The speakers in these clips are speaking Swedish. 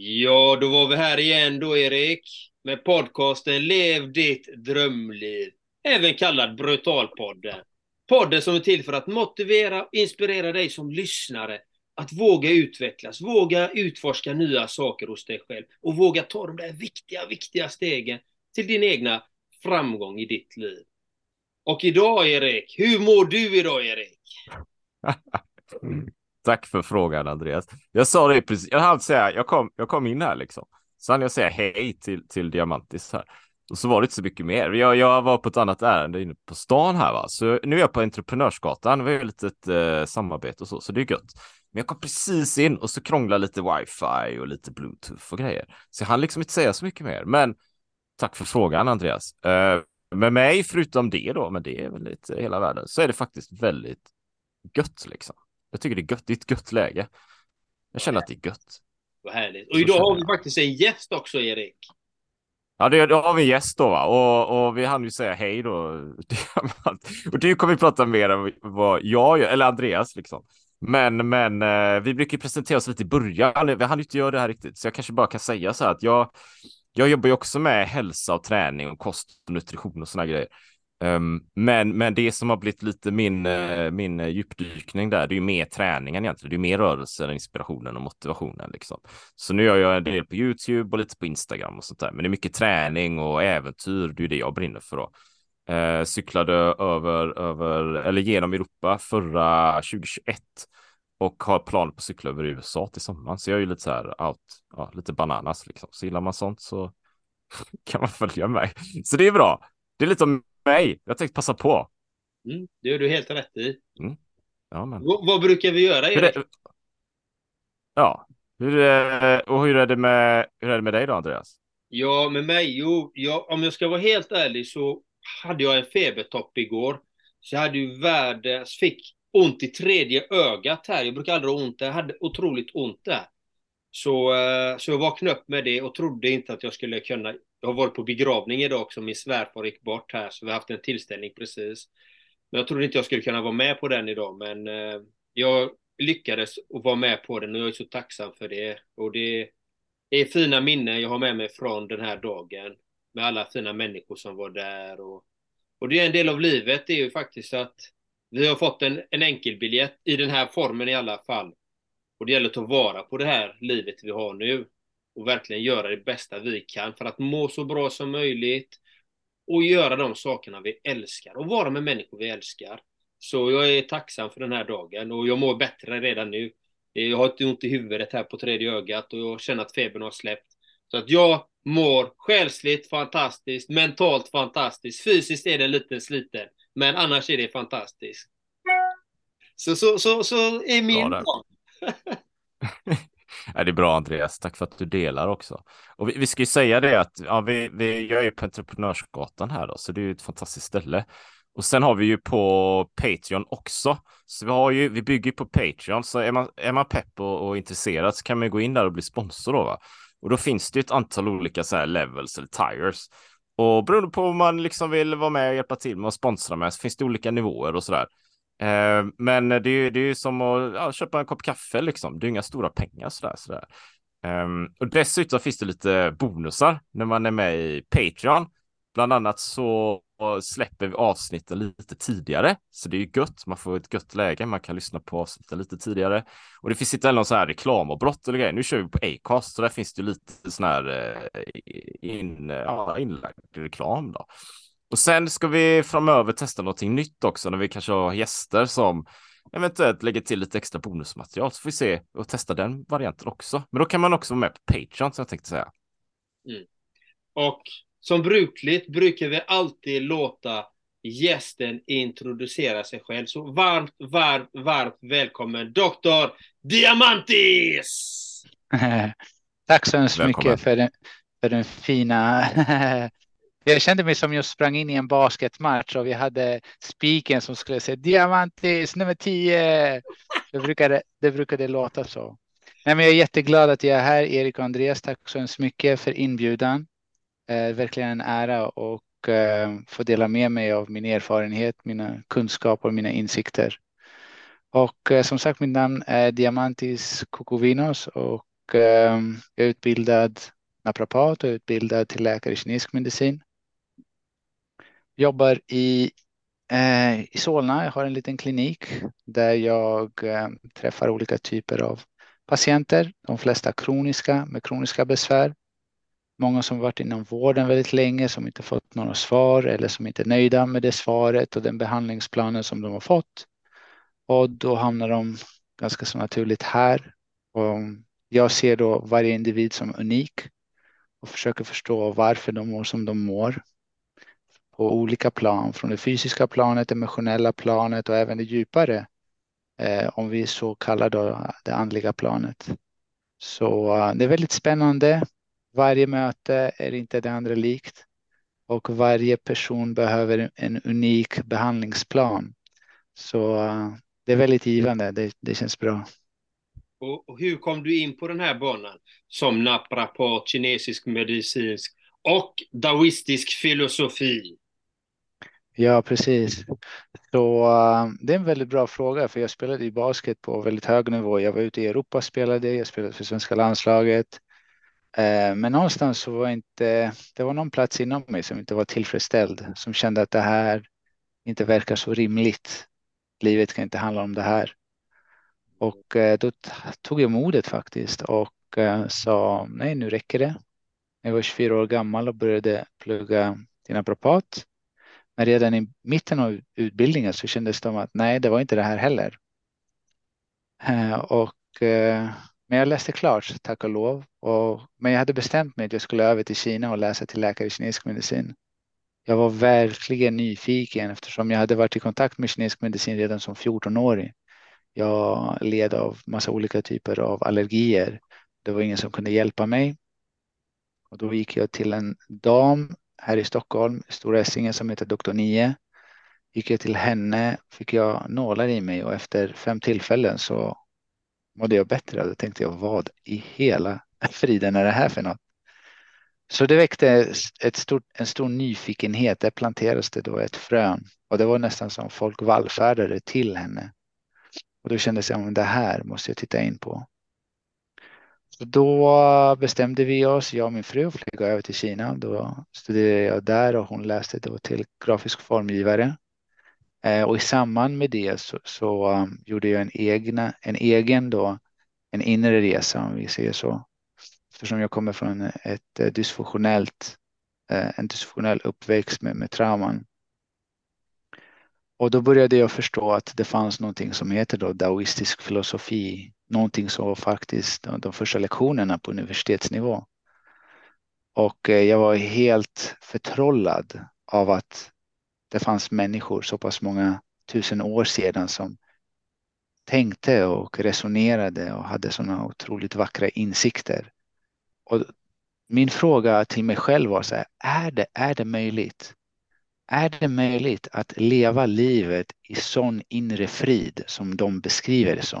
Ja, då var vi här igen då, Erik. Med podcasten Lev ditt drömliv. Även kallad Brutalpodden. Podden som är till för att motivera och inspirera dig som lyssnare att våga utvecklas, våga utforska nya saker hos dig själv och våga ta de där viktiga, viktiga stegen till din egna framgång i ditt liv. Och idag, Erik, hur mår du idag, Erik? Tack för frågan Andreas. Jag sa det precis, jag hann säga, jag kom, jag kom in här liksom. Så hann jag säga hej till, till Diamantis här. Och så var det inte så mycket mer. Jag, jag var på ett annat ärende inne på stan här va. Så nu är jag på Entreprenörsgatan. Vi har ju lite ett eh, samarbete och så, så det är gött. Men jag kom precis in och så krånglade lite wifi och lite bluetooth och grejer. Så jag hann liksom inte säga så mycket mer. Men tack för frågan Andreas. Eh, med mig, förutom det då, men det är väl lite hela världen, så är det faktiskt väldigt gött liksom. Jag tycker det är gött. Det är ett gött läge. Jag känner att det är gött. Vad härligt. Och idag har vi faktiskt en gäst också, Erik. Ja, det, då har vi en gäst då, va? Och, och vi hann ju säga hej då. och du kommer vi prata mer om vad jag gör, eller Andreas liksom. Men, men eh, vi brukar presentera oss lite i början. Vi hann inte göra det här riktigt, så jag kanske bara kan säga så här att jag, jag jobbar ju också med hälsa och träning och kost och nutrition och såna grejer. Ehm, men, men det som har blivit lite min, eh, min eh, djupdykning där, det är ju mer träningen egentligen. Det är mer rörelsen, inspirationen och motivationen liksom. Så nu gör jag en del på YouTube och lite på Instagram och sånt där. Men det är mycket träning och äventyr. Det är det jag brinner för då. Eh, cyklade över, över, eller genom Europa förra 2021 och har planer på att cykla över USA till sommaren. Så jag är ju lite så här out, ja, lite bananas liksom. Så gillar man sånt så kan man följa mig. Så det är bra. Det är lite om mig. Jag tänkte passa på. Mm, det gör du helt rätt i. Mm. Ja, men... vad, vad brukar vi göra? Hur Ja, hur, och hur är, det med, hur är det med dig då, Andreas? Ja, med mig? Jo, ja, om jag ska vara helt ärlig så hade jag en febertopp igår. Så jag hade ju världens, fick ont i tredje ögat här. Jag brukar aldrig ha ont, jag hade otroligt ont där. Så, eh, så jag vaknade upp med det och trodde inte att jag skulle kunna jag har varit på begravning idag också, min svärfar gick bort här, så vi har haft en tillställning precis. Men jag trodde inte jag skulle kunna vara med på den idag, men eh, jag lyckades att vara med på den och jag är så tacksam för det. Och det är fina minnen jag har med mig från den här dagen, med alla fina människor som var där. Och, och det är en del av livet, det är ju faktiskt att vi har fått en, en enkelbiljett i den här formen i alla fall. Och det gäller att ta vara på det här livet vi har nu och verkligen göra det bästa vi kan för att må så bra som möjligt och göra de sakerna vi älskar och vara med människor vi älskar. Så jag är tacksam för den här dagen och jag mår bättre redan nu. Jag har inte ont i huvudet här på tredje ögat och jag känner att febern har släppt. Så att jag mår själsligt fantastiskt, mentalt fantastiskt, fysiskt är det lite sliten, men annars är det fantastiskt. Så, så, så, så är min dag. Ja, det är bra Andreas, tack för att du delar också. Och vi, vi ska ju säga det att ja, vi, vi gör ju på Entreprenörsgatan här då, så det är ju ett fantastiskt ställe. Och sen har vi ju på Patreon också. Så vi har ju, vi bygger på Patreon, så är man, är man pepp och, och intresserad så kan man gå in där och bli sponsor då va. Och då finns det ett antal olika så här levels eller tires. Och beroende på om man liksom vill vara med och hjälpa till med att sponsra med så finns det olika nivåer och så där. Eh, men det är, det är som att ja, köpa en kopp kaffe liksom. Det är inga stora pengar sådär. sådär. Um, och dessutom finns det lite bonusar när man är med i Patreon. Bland annat så släpper vi avsnitten lite tidigare, så det är ju gött. Man får ett gött läge. Man kan lyssna på avsnitten lite tidigare och det finns inte heller någon sån här reklamavbrott eller grejer. Nu kör vi på Acast, så där finns det lite sån här eh, in, ja, inlagd reklam då. Och sen ska vi framöver testa någonting nytt också när vi kanske har gäster som eventuellt lägger till lite extra bonusmaterial så får vi se och testa den varianten också. Men då kan man också vara med på Patreon som jag tänkte säga. Mm. Och som brukligt brukar vi alltid låta gästen introducera sig själv. Så varmt, varmt, varmt välkommen Dr. Diamantis! Tack så hemskt mycket för den, för den fina Jag kände mig som jag sprang in i en basketmatch och vi hade spiken som skulle säga Diamantis nummer 10. Det brukade, det brukade låta så. Nej, men jag är jätteglad att jag är här, Erik och Andreas. Tack så hemskt mycket för inbjudan. Eh, verkligen en ära och eh, få dela med mig av min erfarenhet, mina kunskaper och mina insikter. Och eh, som sagt, mitt namn är Diamantis Kokovinos och och eh, jag är utbildad naprapat och utbildad till läkare i kinesisk medicin. Jobbar i, eh, i Solna. Jag har en liten klinik där jag eh, träffar olika typer av patienter. De flesta kroniska med kroniska besvär. Många som varit inom vården väldigt länge som inte fått några svar eller som inte är nöjda med det svaret och den behandlingsplanen som de har fått. Och då hamnar de ganska så naturligt här. Och jag ser då varje individ som unik och försöker förstå varför de mår som de mår på olika plan, från det fysiska planet, emotionella planet och även det djupare, eh, om vi så kallar då det andliga planet. Så eh, det är väldigt spännande. Varje möte är inte det andra likt och varje person behöver en unik behandlingsplan. Så eh, det är väldigt givande. Det, det känns bra. Och, och hur kom du in på den här banan som naprapat, kinesisk medicinsk och daoistisk filosofi? Ja, precis. Så eh, det är en väldigt bra fråga, för jag spelade i basket på väldigt hög nivå. Jag var ute i Europa och spelade, jag spelade för svenska landslaget. Eh, men någonstans så var inte, det var någon plats inom mig som inte var tillfredsställd, som kände att det här inte verkar så rimligt. Livet kan inte handla om det här. Och eh, då tog jag modet faktiskt och sa nej, nu räcker det. Jag var 24 år gammal och började plugga till naprapat men redan i mitten av utbildningen så kändes det som att nej, det var inte det här heller. Eh, och, eh, men jag läste klart, tack och lov. Och, men jag hade bestämt mig att jag skulle över till Kina och läsa till läkare i kinesisk medicin. Jag var verkligen nyfiken eftersom jag hade varit i kontakt med kinesisk medicin redan som 14-åring. Jag led av massa olika typer av allergier. Det var ingen som kunde hjälpa mig. Och då gick jag till en dam här i Stockholm, Stora Essingen som heter Doktor 9. Gick jag till henne, fick jag nålar i mig och efter fem tillfällen så mådde jag bättre. Då tänkte jag, vad i hela friden är det här för något? Så det väckte ett stort, en stor nyfikenhet. Där planterades det då ett frön och det var nästan som folk vallfärdade till henne. Och då kändes det som det här måste jag titta in på. Så då bestämde vi oss, jag och min fru, att flyga över till Kina. Då studerade jag där och hon läste då till grafisk formgivare. Eh, och i samband med det så, så um, gjorde jag en, egna, en egen då, en inre resa om vi säger så. Eftersom jag kommer från ett eh, dysfunktionellt, eh, en dysfunktionell uppväxt med, med trauman. Och då började jag förstå att det fanns någonting som heter då daoistisk filosofi någonting som var faktiskt de första lektionerna på universitetsnivå. Och eh, jag var helt förtrollad av att det fanns människor så pass många tusen år sedan som tänkte och resonerade och hade sådana otroligt vackra insikter. Och min fråga till mig själv var så här, är det, är det möjligt? Är det möjligt att leva livet i sån inre frid som de beskriver det som?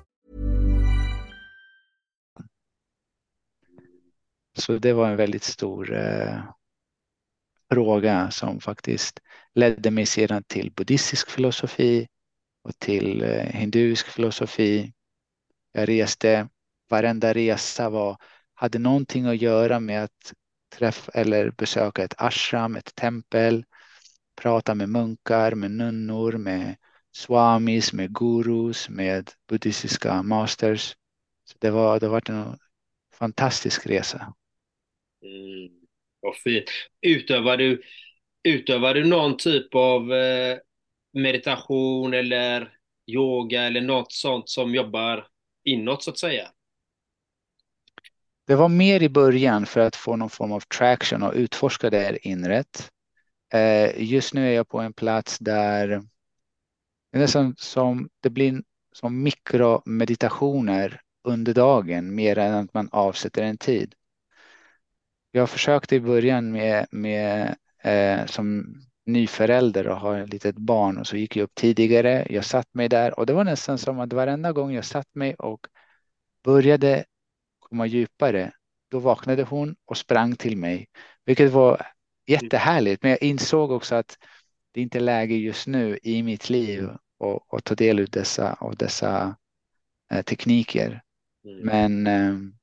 så det var en väldigt stor eh, fråga som faktiskt ledde mig sedan till buddhistisk filosofi och till eh, hinduisk filosofi. Jag reste, varenda resa var, hade någonting att göra med att träffa eller besöka ett ashram, ett tempel, prata med munkar, med nunnor, med swamis, med gurus, med buddhistiska masters. Så det var, det var en fantastisk resa. Mm, vad fint. Utövar du, utövar du någon typ av eh, meditation eller yoga eller något sånt som jobbar inåt så att säga? Det var mer i början för att få någon form av traction och utforska det här inret. Eh, just nu är jag på en plats där det är nästan som det blir som mikromeditationer under dagen mer än att man avsätter en tid. Jag försökte i början med, med eh, som ny förälder och har ett litet barn och så gick jag upp tidigare. Jag satt mig där och det var nästan som att varenda gång jag satt mig och började komma djupare, då vaknade hon och sprang till mig, vilket var jättehärligt. Men jag insåg också att det inte är läge just nu i mitt liv att ta del av dessa, av dessa eh, tekniker. Mm. Men eh,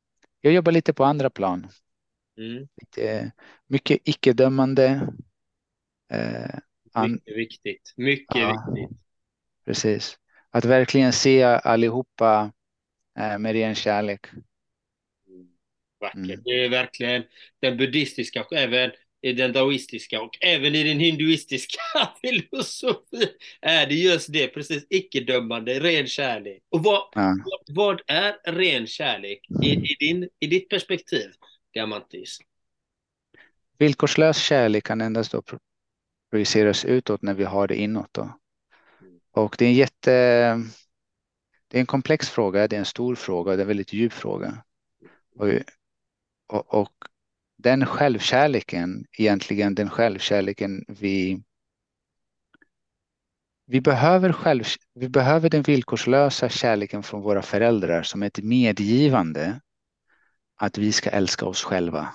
jag jobbar lite på andra plan. Mm. Lite, mycket icke-dömande. Eh, mycket viktigt. Mycket ja, viktigt. Precis. Att verkligen se allihopa eh, med ren kärlek. Mm. Vackert. Mm. Det är verkligen den buddhistiska, även i den daoistiska och även i den hinduistiska filosofin är det just det, precis icke-dömande, ren kärlek. Och vad, ja. vad, är ren kärlek i, i, din, i ditt perspektiv, Diamantis? Villkorslös kärlek kan endast då projiceras utåt när vi har det inåt. Då. Och det är en jätte... Det är en komplex fråga, det är en stor fråga, det är en väldigt djup fråga. Och, och, och den självkärleken, egentligen den självkärleken vi vi behöver, själv, vi behöver den villkorslösa kärleken från våra föräldrar som ett medgivande att vi ska älska oss själva.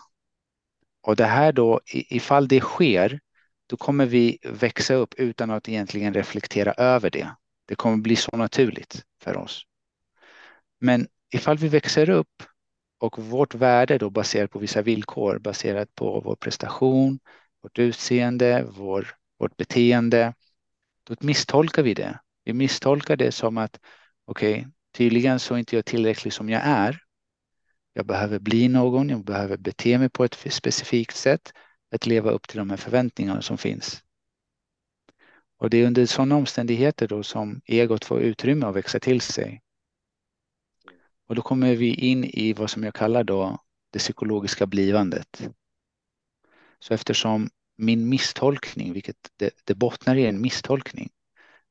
Och det här då, ifall det sker, då kommer vi växa upp utan att egentligen reflektera över det. Det kommer bli så naturligt för oss. Men ifall vi växer upp och vårt värde då baserat på vissa villkor, baserat på vår prestation, vårt utseende, vår, vårt beteende, då misstolkar vi det. Vi misstolkar det som att okej, okay, tydligen så är inte jag tillräcklig som jag är. Jag behöver bli någon, jag behöver bete mig på ett specifikt sätt, att leva upp till de här förväntningarna som finns. Och det är under sådana omständigheter då som egot får utrymme att växa till sig. Och då kommer vi in i vad som jag kallar då det psykologiska blivandet. Så eftersom min misstolkning, vilket det, det bottnar i en misstolkning,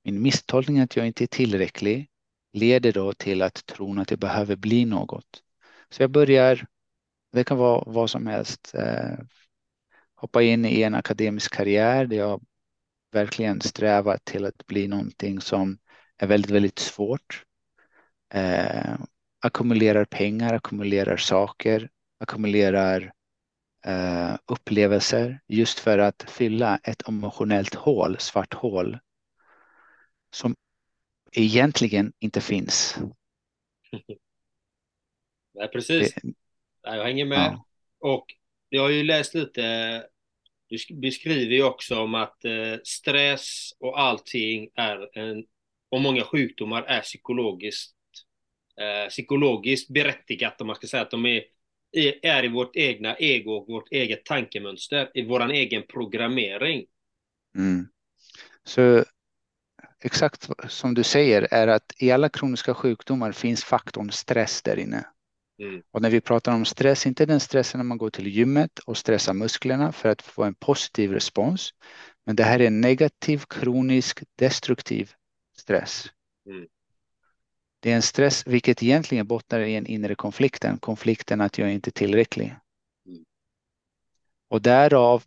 min misstolkning att jag inte är tillräcklig leder då till att tron att jag behöver bli något. Så jag börjar, det kan vara vad som helst, eh, hoppa in i en akademisk karriär där jag verkligen strävar till att bli någonting som är väldigt, väldigt svårt. Eh, ackumulerar pengar, ackumulerar saker, ackumulerar eh, upplevelser just för att fylla ett emotionellt hål, svart hål som egentligen inte finns. Nej, precis. Det, jag hänger med. Ja. Och jag har ju läst lite, du beskriver ju också om att eh, stress och allting är en, och många sjukdomar är psykologiskt eh, psykologiskt berättigat om man ska säga att de är, är i vårt egna ego, vårt eget tankemönster, i vår egen programmering. Mm. Så exakt som du säger är att i alla kroniska sjukdomar finns faktorn stress där inne. Mm. Och när vi pratar om stress, inte den stressen när man går till gymmet och stressar musklerna för att få en positiv respons. Men det här är negativ, kronisk, destruktiv stress. Mm. Det är en stress, vilket egentligen bottnar i en inre konflikten, konflikten att jag inte är tillräcklig. Mm. Och därav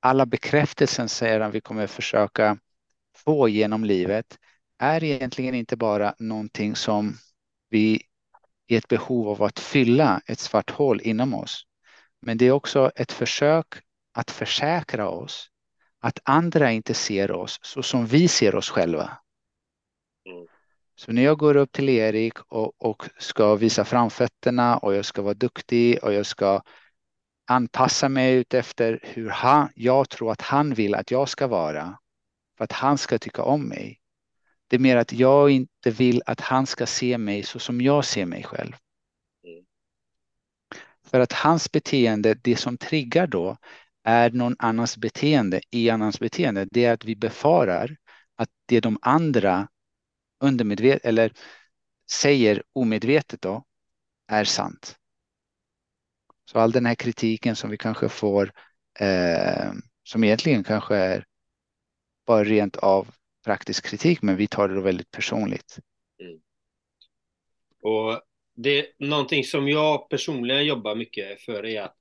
alla bekräftelsen säger han vi kommer försöka få genom livet är egentligen inte bara någonting som vi är ett behov av att fylla ett svart hål inom oss. Men det är också ett försök att försäkra oss att andra inte ser oss så som vi ser oss själva. Mm. Så när jag går upp till Erik och, och ska visa framfötterna och jag ska vara duktig och jag ska anpassa mig ut efter hur han, jag tror att han vill att jag ska vara för att han ska tycka om mig. Det är mer att jag inte vill att han ska se mig så som jag ser mig själv. Mm. För att hans beteende, det som triggar då, är någon annans beteende i annans beteende. Det är att vi befarar att det de andra undermedvetet eller säger omedvetet då är sant. Så all den här kritiken som vi kanske får, eh, som egentligen kanske är bara rent av praktisk kritik, men vi tar det då väldigt personligt. Mm. Och det är någonting som jag personligen jobbar mycket för är att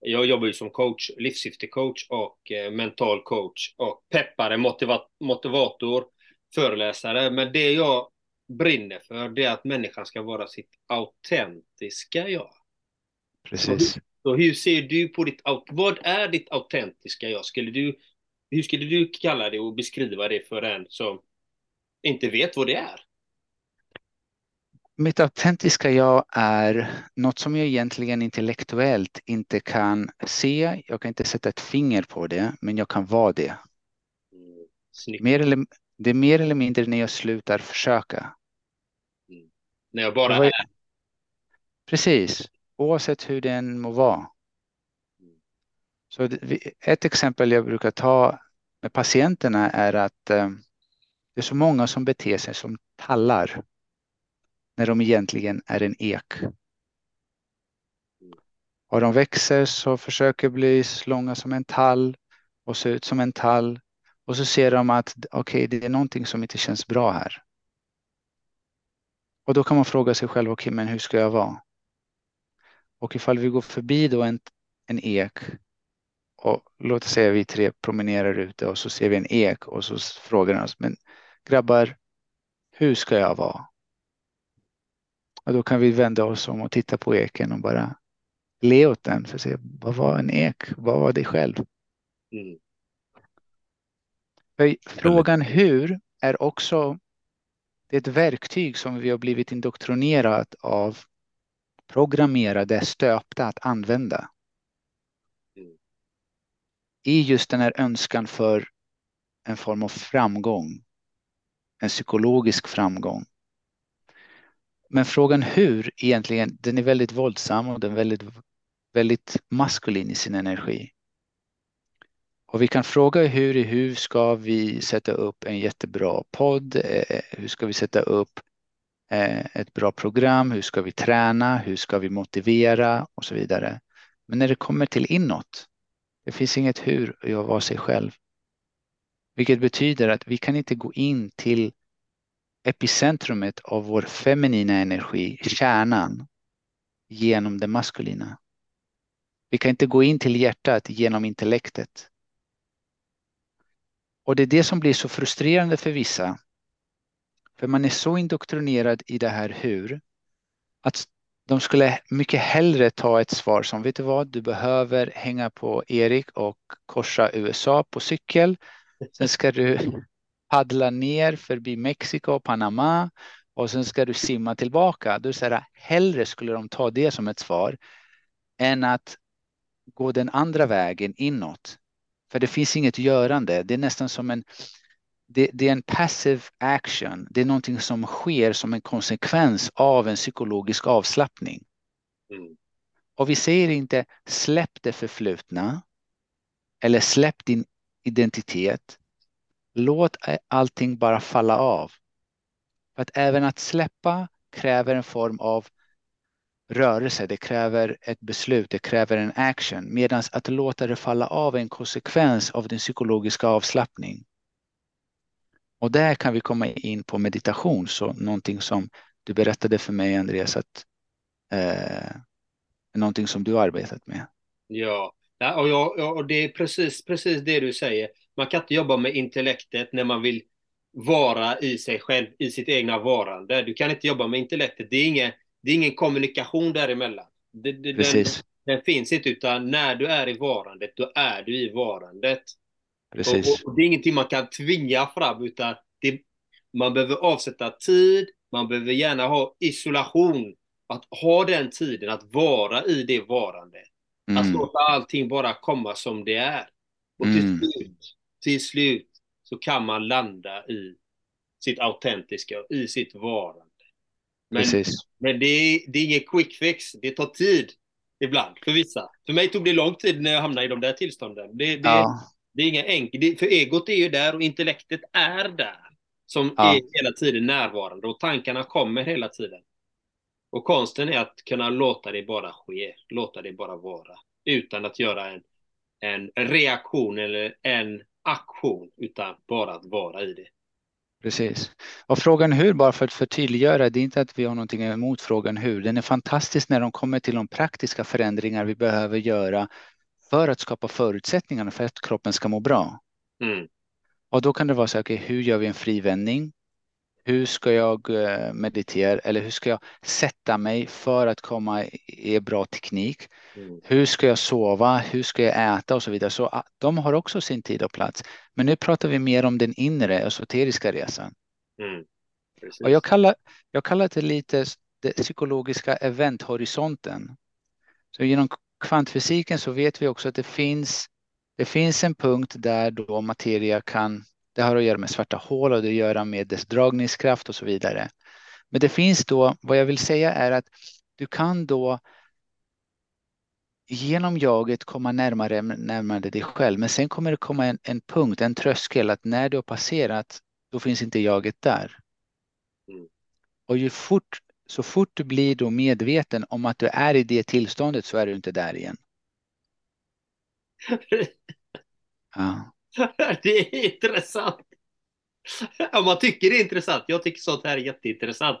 jag jobbar ju som coach, livssyftecoach och eh, mental coach och peppare, motiva motivator, föreläsare. Men det jag brinner för det är att människan ska vara sitt autentiska jag. Precis. Så hur ser du på ditt, vad är ditt autentiska jag? Skulle du, hur skulle du kalla det och beskriva det för en som inte vet vad det är? Mitt autentiska jag är något som jag egentligen intellektuellt inte kan se. Jag kan inte sätta ett finger på det, men jag kan vara det. Mm, mer eller, det är mer eller mindre när jag slutar försöka. Mm. När jag bara är. Precis oavsett hur den må vara. Så ett exempel jag brukar ta med patienterna är att eh, det är så många som beter sig som tallar när de egentligen är en ek. Och de växer så försöker bli långa som en tall och se ut som en tall. Och så ser de att okej, okay, det är någonting som inte känns bra här. Och då kan man fråga sig själv, okej, okay, men hur ska jag vara? Och ifall vi går förbi då en, en ek och låt oss säga vi tre promenerar ute och så ser vi en ek och så frågar han oss, men grabbar, hur ska jag vara? Och då kan vi vända oss om och titta på eken och bara le åt den för att se vad var en ek? Vad var det själv? Mm. Frågan hur är också det är ett verktyg som vi har blivit indoktrinerat av programmerade, stöpta att använda. I just den här önskan för en form av framgång. En psykologisk framgång. Men frågan hur egentligen, den är väldigt våldsam och den är väldigt, väldigt maskulin i sin energi. Och vi kan fråga hur, hur ska vi sätta upp en jättebra podd? Eh, hur ska vi sätta upp eh, ett bra program, hur ska vi träna, hur ska vi motivera och så vidare. Men när det kommer till inåt, det finns inget hur och jag var sig själv. Vilket betyder att vi kan inte gå in till epicentrumet av vår feminina energi, kärnan, genom det maskulina. Vi kan inte gå in till hjärtat genom intellektet. Och det är det som blir så frustrerande för vissa för man är så indoktrinerad i det här hur att de skulle mycket hellre ta ett svar som vet du vad, du behöver hänga på Erik och korsa USA på cykel. Sen ska du paddla ner förbi Mexiko och Panama och sen ska du simma tillbaka. Du säger hellre skulle de ta det som ett svar än att gå den andra vägen inåt. För det finns inget görande. Det är nästan som en det, det, är en passive action. Det är någonting som sker som en konsekvens av en psykologisk avslappning. Mm. Och vi säger inte släpp det förflutna eller släpp din identitet. Låt allting bara falla av. För att även att släppa kräver en form av rörelse, det kräver ett beslut, det kräver en action. Medan att låta det falla av är en konsekvens av din psykologiska avslappning. Och där kan vi komma in på meditation, så någonting som du berättade för mig Andreas att eh, någonting som du arbetat med. Ja, och, jag, och det är precis, precis det du säger. Man kan inte jobba med intellektet när man vill vara i sig själv, i sitt egna varande. Du kan inte jobba med intellektet. Det är ingen, det är ingen kommunikation däremellan. Det, det, precis. Den finns inte, utan när du är i varandet, då är du i varandet. Precis. Och, och det är ingenting man kan tvinga fram, utan det, man behöver avsätta tid, man behöver gärna ha isolation. Att ha den tiden att vara i det varandet. Mm. Att låta allting bara komma som det är. Och till mm. slut, till slut så kan man landa i sitt autentiska, i sitt varande. Men, Precis. men det, är, det är ingen quick fix. Det tar tid ibland för vissa. För mig tog det lång tid när jag hamnade i de där tillstånden. Det, det, ja. Det är inga enkelt. För egot är ju där och intellektet är där. Som ja. är hela tiden närvarande och tankarna kommer hela tiden. Och konsten är att kunna låta det bara ske, låta det bara vara. Utan att göra en, en reaktion eller en aktion, utan bara att vara i det. Precis. Och frågan hur, bara för att förtydliggöra, det är inte att vi har någonting emot frågan hur. Den är fantastisk när de kommer till de praktiska förändringar vi behöver göra för att skapa förutsättningarna för att kroppen ska må bra. Mm. Och då kan det vara så, okay, hur gör vi en frivändning? Hur ska jag eh, meditera eller hur ska jag sätta mig för att komma i bra teknik? Mm. Hur ska jag sova? Hur ska jag äta och så vidare? Så ah, de har också sin tid och plats. Men nu pratar vi mer om den inre esoteriska resan. Mm. Och jag kallar, jag kallar det lite det psykologiska eventhorisonten. Så genom kvantfysiken så vet vi också att det finns, det finns en punkt där då materia kan det har att göra med svarta hål och det har att göra med dess dragningskraft och så vidare. Men det finns då, vad jag vill säga är att du kan då genom jaget komma närmare, närmare dig själv. Men sen kommer det komma en, en punkt, en tröskel att när du har passerat, då finns inte jaget där. Mm. Och ju fort, så fort du blir då medveten om att du är i det tillståndet så är du inte där igen. Ja. det är intressant. Om man tycker det är intressant. Jag tycker sånt här är jätteintressant.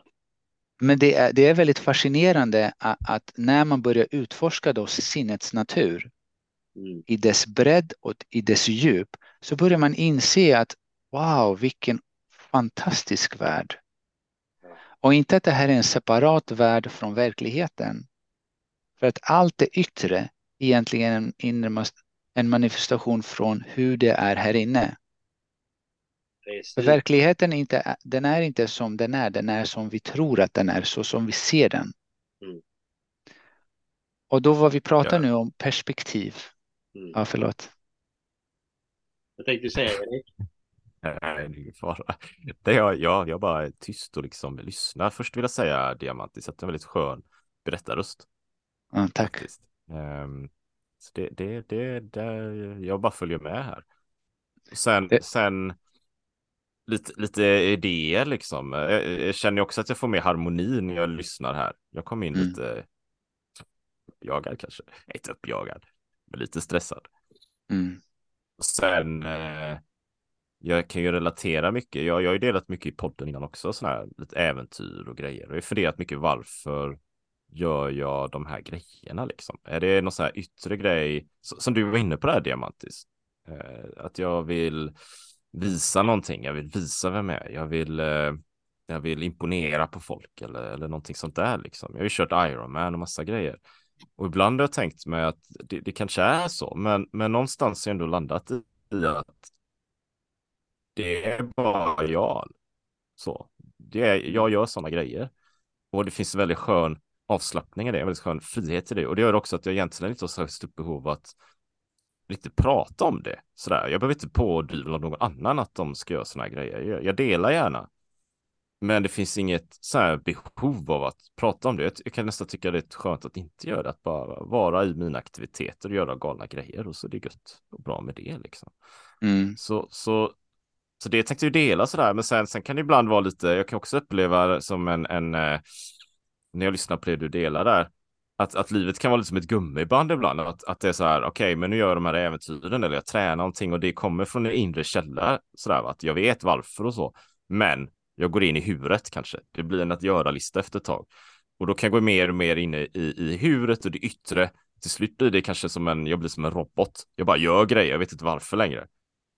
Men det är, det är väldigt fascinerande att, att när man börjar utforska då sinnets natur mm. i dess bredd och i dess djup så börjar man inse att wow, vilken fantastisk värld. Och inte att det här är en separat värld från verkligheten. För att allt det yttre egentligen är en manifestation från hur det är här inne. För verkligheten är inte, den är inte som den är, den är som vi tror att den är, så som vi ser den. Mm. Och då vad vi pratar ja. nu om perspektiv. Mm. Ja, förlåt. Jag tänkte säga Erik. Nej, det är ingen fara. Det jag, jag, jag bara är tyst och liksom lyssnar. Först vill jag säga Diamantis att du har en väldigt skön berättarröst. Ja, tack. Um, så det, det, det, det, jag bara följer med här. Sen, det... sen lite, lite idéer liksom. Jag, jag, känner också att jag får mer harmoni när jag lyssnar här. Jag kom in mm. lite jagad kanske. Inte uppjagad, men lite stressad. Mm. Sen, eh, jag kan ju relatera mycket. Jag, jag har ju delat mycket i podden innan också, sådana här lite äventyr och grejer. Och jag har funderat mycket varför gör jag de här grejerna liksom? Är det någon sån här yttre grej som du var inne på det här Diamantis? Eh, att jag vill visa någonting, jag vill visa vem jag är, jag vill, eh, jag vill imponera på folk eller, eller någonting sånt där liksom. Jag har ju kört Ironman och massa grejer. Och ibland har jag tänkt mig att det, det kanske är så, men, men någonstans har jag ändå landat i, i att det är bara jag. Så, det är, jag gör sådana grejer. Och det finns en väldigt skön avslappning i det, en väldigt skön frihet i det. Och det gör också att jag egentligen inte har så stort behov att riktigt prata om det. Sådär. Jag behöver inte pådyvla någon annan att de ska göra sådana grejer. Jag, jag, delar gärna. Men det finns inget så behov av att prata om det. Jag kan nästan tycka det är skönt att inte göra det, att bara vara i mina aktiviteter och göra galna grejer och så är det gött och bra med det liksom. Mm. Så, så, så det tänkte jag dela sådär, men sen, sen kan det ibland vara lite, jag kan också uppleva som en, en eh, när jag lyssnar på det du delar där, att, att livet kan vara lite som ett gummiband ibland. Att, att det är så här, okej, okay, men nu gör jag de här äventyren eller jag tränar någonting och det kommer från en inre källa. Så där, att jag vet varför och så. Men jag går in i huret kanske. Det blir en att göra-lista efter ett tag. Och då kan jag gå mer och mer in i, i huret och det yttre. Till slut blir det kanske som en, jag blir som en robot. Jag bara gör grejer, jag vet inte varför längre.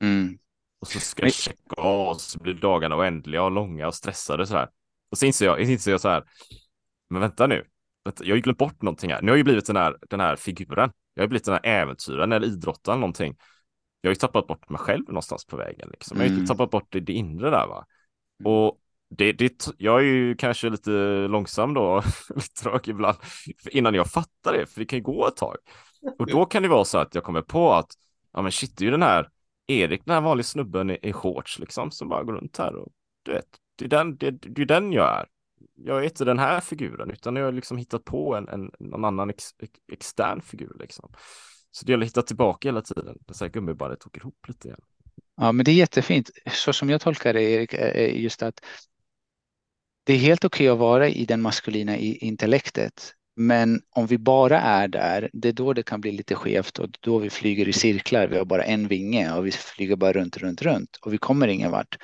Mm. Och så ska jag checka av och så blir dagarna oändliga och långa och stressade så här. Och så inser jag, inser jag så här, men vänta nu, jag har ju glömt bort någonting här. Nu har jag ju blivit den här, den här figuren. Jag har blivit den här äventyraren eller idrottaren någonting. Jag har ju tappat bort mig själv någonstans på vägen. Liksom. Jag har ju mm. tappat bort det, det inre där va. Mm. Och det, det, jag är ju kanske lite långsam då, lite trög ibland, innan jag fattar det, för det kan ju gå ett tag. Och då kan det vara så att jag kommer på att, ja men shit, det är ju den här Erik, den här vanliga snubben i, i shorts liksom, som bara går runt här och du vet, det är den, det, det är den jag är. Jag är inte den här figuren, utan jag har liksom hittat på en, en någon annan ex, ex, extern figur liksom. Så det gäller att hitta tillbaka hela tiden. Det här gummibandet åker ihop lite igen. Ja, men det är jättefint. Så som jag tolkar det, Erik, är just att det är helt okej att vara i den maskulina intellektet. Men om vi bara är där, det är då det kan bli lite skevt och då vi flyger i cirklar. Vi har bara en vinge och vi flyger bara runt, runt, runt och vi kommer ingen vart.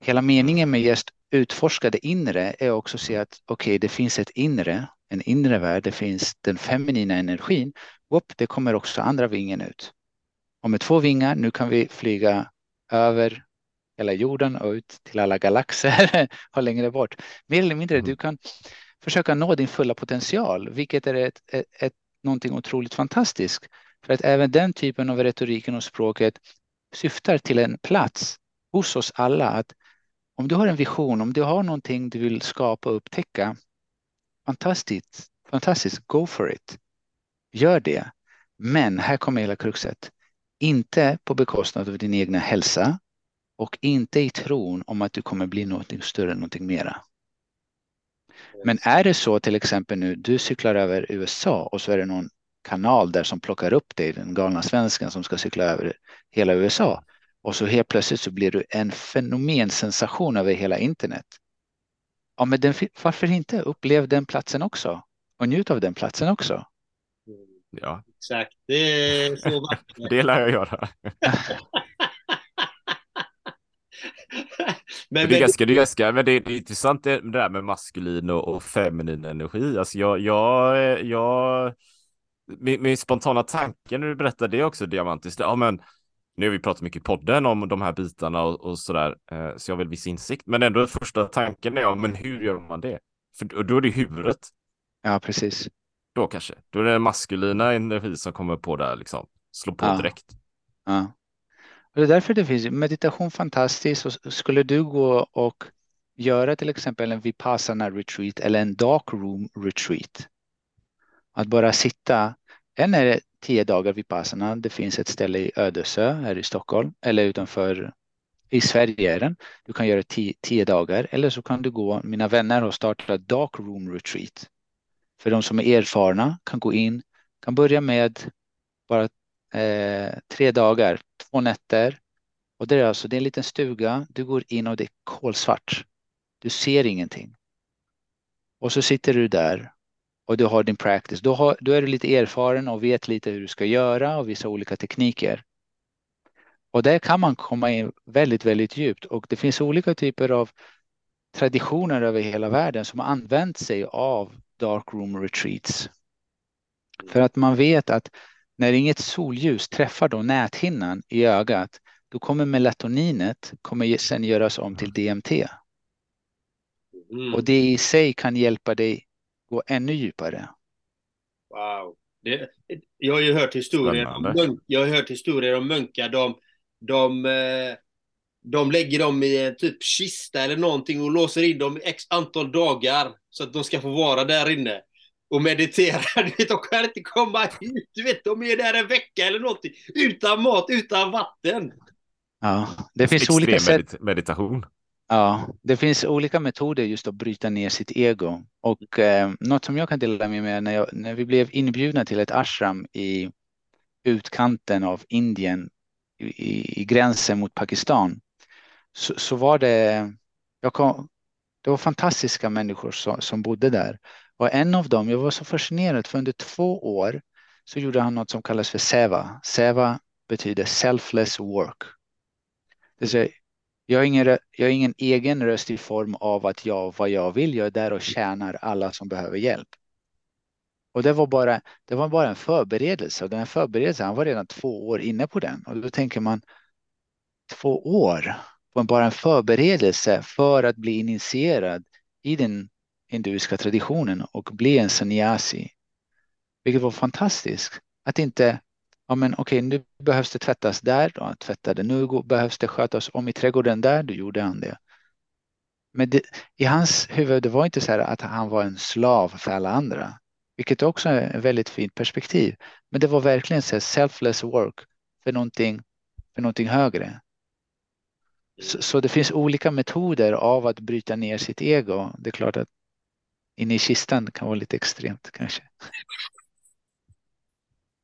Hela meningen med just utforska det inre är också att se att okej, okay, det finns ett inre, en inre värld, det finns den feminina energin. Upp, det kommer också andra vingen ut. Och med två vingar, nu kan vi flyga över hela jorden och ut till alla galaxer och längre bort. Mer eller mindre, mm. du kan försöka nå din fulla potential, vilket är ett, ett, ett, någonting otroligt fantastiskt. För att även den typen av retoriken och språket syftar till en plats hos oss alla. Att om du har en vision, om du har någonting du vill skapa och upptäcka, fantastiskt, fantastiskt, go for it. Gör det. Men här kommer hela kruxet. Inte på bekostnad av din egna hälsa och inte i tron om att du kommer bli något större, någonting mera. Men är det så till exempel nu, du cyklar över USA och så är det någon kanal där som plockar upp dig, den galna svensken som ska cykla över hela USA. Och så helt plötsligt så blir du en fenomensensation över hela internet. Ja, men den, varför inte? Upplev den platsen också och njut av den platsen också. Ja, exakt. Det är så vackert. det lär jag göra. men, det är ganska, det är ganska, men det är, det är intressant det, där med maskulin och, och feminin energi. Alltså jag, jag, jag min, min spontana tanke när du berättar det också, Diamantis, det, ja men nu har vi pratat mycket i podden om de här bitarna och, och sådär, eh, så jag har väl viss insikt, men ändå första tanken är, ja men hur gör man det? För då är det huvudet. Ja, precis. Då kanske, då är det den maskulina energi som kommer på där liksom, slå på ja. direkt. Ja. Och det är därför det finns meditation fantastiskt. Och skulle du gå och göra till exempel en vipassana retreat eller en dark room retreat. Att bara sitta. En är det tio dagar vipassana. Det finns ett ställe i Ödesö här i Stockholm eller utanför i Sverige är den. Du kan göra tio, tio dagar eller så kan du gå. Mina vänner har startat dark room retreat. För de som är erfarna kan gå in, kan börja med bara eh, tre dagar, två nätter. Och det är alltså det är en liten stuga. Du går in och det är kolsvart. Du ser ingenting. Och så sitter du där och du har din practice. Då, har, då är du lite erfaren och vet lite hur du ska göra och vissa olika tekniker. Och där kan man komma in väldigt, väldigt djupt och det finns olika typer av traditioner över hela världen som har använt sig av dark room retreats. För att man vet att när inget solljus träffar då näthinnan i ögat, då kommer melatoninet kommer sen göras om till DMT. Mm. Och det i sig kan hjälpa dig gå ännu djupare. Wow. Det, jag har ju hört historier om, jag har hört historier om munkar. De, de, eh, de lägger dem i en typ kista eller någonting och låser in dem x antal dagar så att de ska få vara där inne och mediterar. Du vet, de kan inte komma ut. Du vet, de är där en vecka eller någonting. Utan mat, utan vatten. Ja, det finns Extrem olika sätt. meditation. Ja, det finns olika metoder just att bryta ner sitt ego. Och eh, något som jag kan dela med mig när, jag, när vi blev inbjudna till ett ashram i utkanten av Indien i, i gränsen mot Pakistan så, så var det, jag kom, det var fantastiska människor som, som bodde där. Och en av dem, jag var så fascinerad för under två år så gjorde han något som kallas för SEVA. SEVA betyder selfless work. Det säga, jag, har ingen, jag har ingen egen röst i form av att jag vad jag vill, jag är där och tjänar alla som behöver hjälp. Och det var bara, det var bara en förberedelse och den här förberedelsen, han var redan två år inne på den och då tänker man två år på bara en förberedelse för att bli initierad i din hinduiska traditionen och bli en sannyasi. Vilket var fantastiskt. Att inte, ja men okej, nu behövs det tvättas där, då tvättade. Nu behövs det skötas om i trädgården där, då gjorde han det. Men det, i hans huvud, det var inte så här att han var en slav för alla andra, vilket också är ett väldigt fint perspektiv. Men det var verkligen så selfless work för någonting, för någonting högre. Så, så, det finns olika metoder av att bryta ner sitt ego. Det är klart att inne i kistan kan vara lite extremt kanske.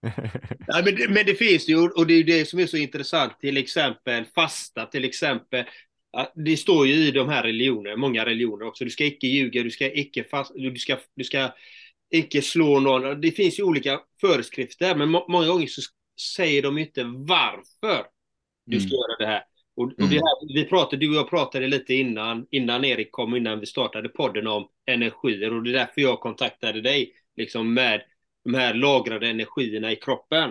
ja, men, det, men det finns ju, och det är det som är så intressant, till exempel fasta, till exempel. Det står ju i de här religionerna, många religioner också, du ska icke ljuga, du ska icke fast, du ska, du ska icke slå någon. Det finns ju olika föreskrifter, men må, många gånger så säger de inte varför du ska mm. göra det här. Och, och mm. här, vi pratade, du och jag pratade lite innan, innan Erik kom, innan vi startade podden om energier och det är därför jag kontaktade dig, liksom med de här lagrade energierna i kroppen.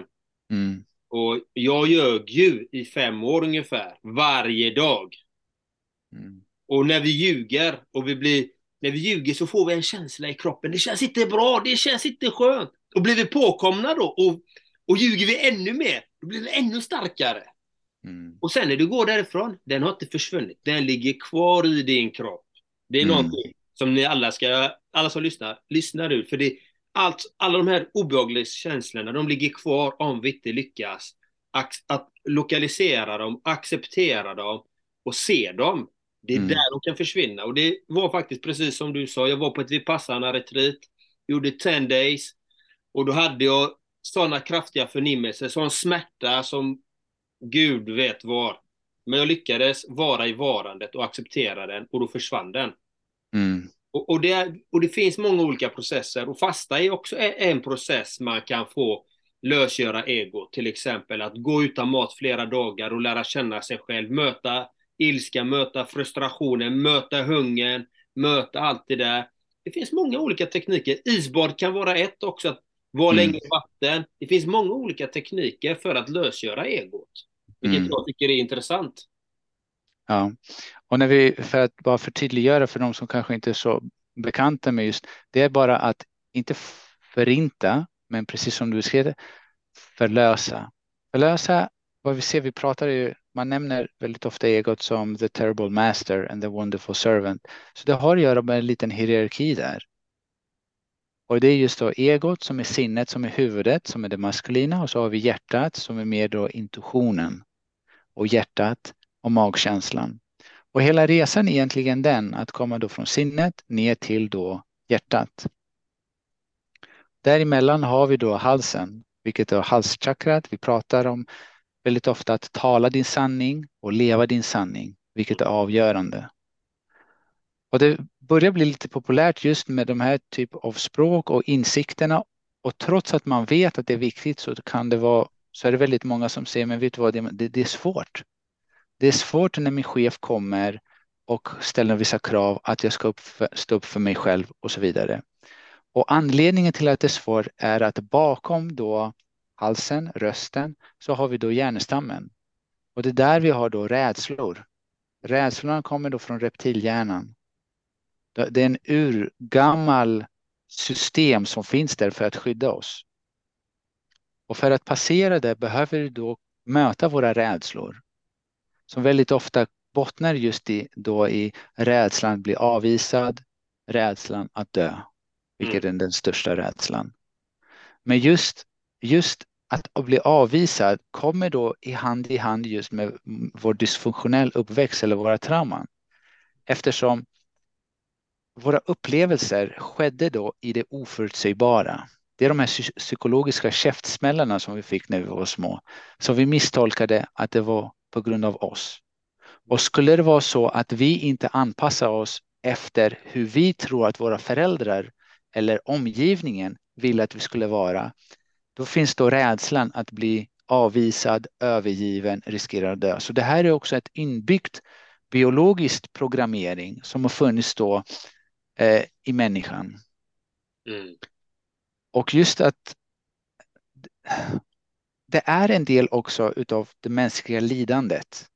Mm. Och jag ljög ju i fem år ungefär, varje dag. Mm. Och när vi ljuger och vi blir, när vi ljuger så får vi en känsla i kroppen. Det känns inte bra, det känns inte skönt. Och blir vi påkomna då och, och ljuger vi ännu mer, då blir det ännu starkare. Mm. Och sen när du går därifrån, den har inte försvunnit. Den ligger kvar i din kropp. Det är mm. någonting som ni alla ska, alla som lyssnar, lyssnar ut. För det, allt, alla de här obehagliga känslorna, de ligger kvar om vi inte lyckas att lokalisera dem, acceptera dem och se dem. Det är mm. där de kan försvinna. Och det var faktiskt precis som du sa, jag var på ett Vipassana-retreat, gjorde 10 days och då hade jag sådana kraftiga förnimmelser, sån smärta som Gud vet var. Men jag lyckades vara i varandet och acceptera den och då försvann den. Mm. Och, och, det, och det finns många olika processer och fasta är också en process man kan få lösgöra ego. Till exempel att gå utan mat flera dagar och lära känna sig själv. Möta ilska, möta frustrationen, möta hungern, möta allt det där. Det finns många olika tekniker. Isbad kan vara ett också, att vara mm. länge i vatten. Det finns många olika tekniker för att lösgöra egot. Vilket mm. jag tycker är intressant. Ja, och när vi, för att bara förtydliggöra för de som kanske inte är så bekanta med just, det är bara att inte förinta, men precis som du beskrev förlösa. Förlösa, vad vi ser, vi pratar ju, man nämner väldigt ofta egot som the terrible master and the wonderful servant. Så det har att göra med en liten hierarki där. Och det är just då egot som är sinnet, som är huvudet, som är det maskulina och så har vi hjärtat som är mer då intuitionen och hjärtat och magkänslan. Och hela resan är egentligen den att komma då från sinnet ner till då hjärtat. Däremellan har vi då halsen, vilket är halschakrat. Vi pratar om väldigt ofta att tala din sanning och leva din sanning, vilket är avgörande. Och det börjar bli lite populärt just med de här typ av språk och insikterna. Och trots att man vet att det är viktigt så kan det vara så är det väldigt många som säger, men vet du vad, det, det är svårt. Det är svårt när min chef kommer och ställer vissa krav att jag ska upp för, stå upp för mig själv och så vidare. Och anledningen till att det är svårt är att bakom då halsen, rösten, så har vi då hjärnstammen. Och det är där vi har då rädslor. Rädslorna kommer då från reptilhjärnan. Det är en urgammal system som finns där för att skydda oss. Och för att passera det behöver vi då möta våra rädslor som väldigt ofta bottnar just i, då i rädslan att bli avvisad, rädslan att dö, vilket mm. är den största rädslan. Men just, just att bli avvisad kommer då i hand i hand just med vår dysfunktionell uppväxt eller våra trauman. Eftersom våra upplevelser skedde då i det oförutsägbara. Det är de här psykologiska käftsmällarna som vi fick när vi var små. Som vi misstolkade att det var på grund av oss. Och skulle det vara så att vi inte anpassar oss efter hur vi tror att våra föräldrar eller omgivningen vill att vi skulle vara, då finns då rädslan att bli avvisad, övergiven, riskerar att dö. Så det här är också ett inbyggt biologiskt programmering som har funnits då eh, i människan. Mm. Och just att det är en del också utav det mänskliga lidandet.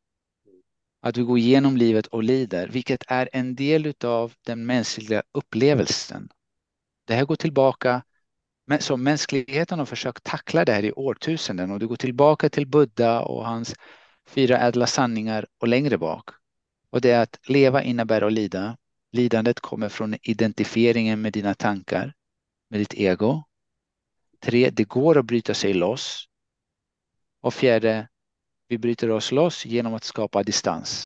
Att vi går igenom livet och lider, vilket är en del av den mänskliga upplevelsen. Det här går tillbaka, så mänskligheten har försökt tackla det här i årtusenden och det går tillbaka till Buddha och hans fyra ädla sanningar och längre bak. Och det är att leva innebär att lida. Lidandet kommer från identifieringen med dina tankar, med ditt ego. Tre, det går att bryta sig loss. Och fjärde, vi bryter oss loss genom att skapa distans.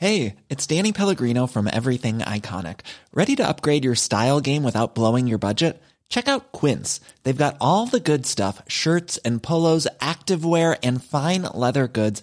Hej, it's Danny Pellegrino from Everything Iconic. Ready to upgrade your style game without blowing your budget? Check out Quince. They've got all the good stuff, shirts and polos, activewear and fine leather goods,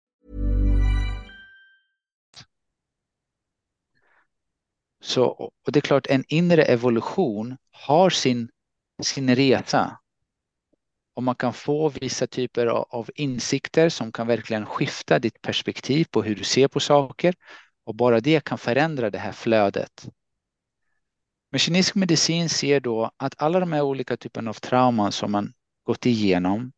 Så och det är klart en inre evolution har sin sin resa och man kan få vissa typer av insikter som kan verkligen skifta ditt perspektiv på hur du ser på saker och bara det kan förändra det här flödet. Men kinesisk medicin ser då att alla de här olika typerna av trauman som man gått igenom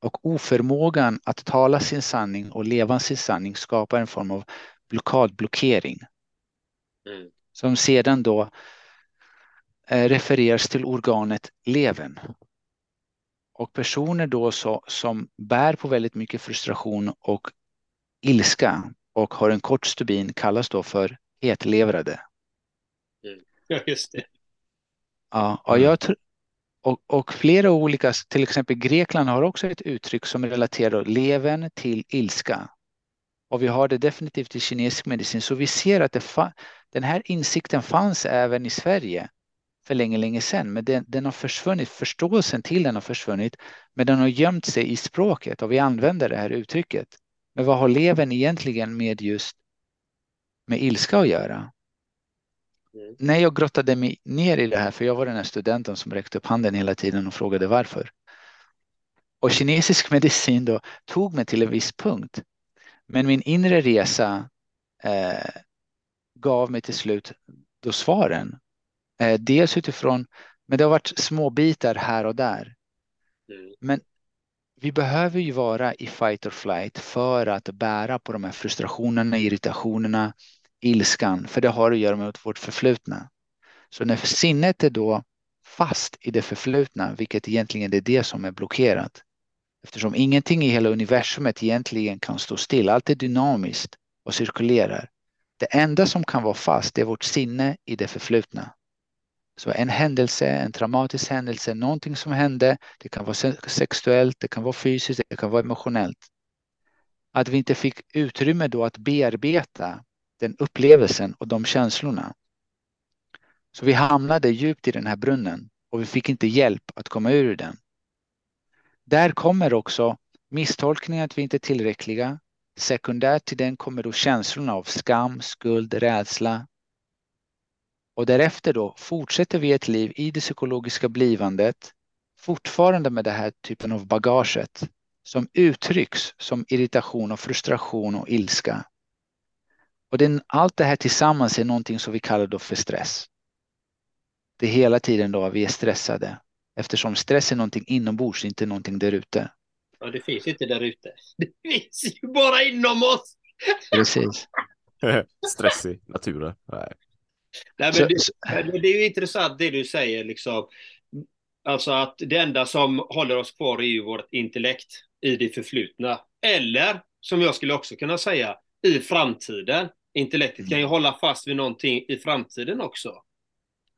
och oförmågan att tala sin sanning och leva sin sanning skapar en form av blockadblockering. Mm. Som sedan då eh, refereras till organet levern. Och personer då så, som bär på väldigt mycket frustration och ilska och har en kort stubin kallas då för hetlevrade. Ja, just det. Ja, och, jag och, och flera olika, till exempel Grekland har också ett uttryck som relaterar levern till ilska. Och vi har det definitivt i kinesisk medicin, så vi ser att den här insikten fanns även i Sverige för länge, länge sedan, men den, den, har försvunnit. Förståelsen till den har försvunnit, men den har gömt sig i språket och vi använder det här uttrycket. Men vad har levern egentligen med just med ilska att göra? Mm. När jag grottade mig ner i det här, för jag var den här studenten som räckte upp handen hela tiden och frågade varför. Och kinesisk medicin då tog mig till en viss punkt. Men min inre resa eh, gav mig till slut då svaren. Eh, dels utifrån, men det har varit små bitar här och där. Mm. Men vi behöver ju vara i fight or flight för att bära på de här frustrationerna, irritationerna, ilskan, för det har att göra med vårt förflutna. Så när sinnet är då fast i det förflutna, vilket egentligen är det som är blockerat, eftersom ingenting i hela universumet egentligen kan stå still, allt är dynamiskt och cirkulerar. Det enda som kan vara fast är vårt sinne i det förflutna. Så en händelse, en traumatisk händelse, någonting som hände, det kan vara sexuellt, det kan vara fysiskt, det kan vara emotionellt. Att vi inte fick utrymme då att bearbeta den upplevelsen och de känslorna. Så vi hamnade djupt i den här brunnen och vi fick inte hjälp att komma ur den. Där kommer också misstolkningen att vi inte är tillräckliga. Sekundärt till den kommer då känslorna av skam, skuld, rädsla, och därefter då fortsätter vi ett liv i det psykologiska blivandet fortfarande med den här typen av bagaget som uttrycks som irritation och frustration och ilska. Och den, allt det här tillsammans är någonting som vi kallar då för stress. Det är hela tiden då vi är stressade eftersom stress är någonting inombords, inte någonting där ute. Ja, det finns inte där ute. Det finns ju bara inom oss. Precis. Stress i naturen. Nej. Nej, men det, det, är ju intressant det du säger, liksom. Alltså att det enda som håller oss kvar är ju vårt intellekt i det förflutna. Eller, som jag skulle också kunna säga, i framtiden. Intellektet mm. kan ju hålla fast vid någonting i framtiden också.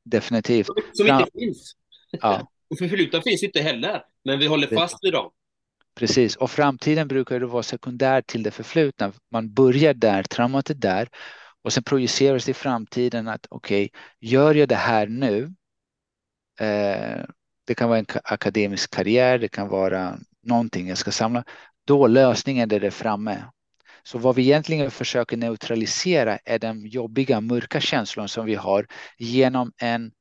Definitivt. Som, som inte finns. Ja. och förflutna finns inte heller, men vi håller fast vid dem. Precis, och framtiden brukar det vara sekundär till det förflutna. Man börjar där, traumat är där och sen projiceras i framtiden att okej, okay, gör jag det här nu? Eh, det kan vara en akademisk karriär, det kan vara någonting jag ska samla. Då lösningen är det framme. Så vad vi egentligen försöker neutralisera är den jobbiga, mörka känslan som vi har genom en,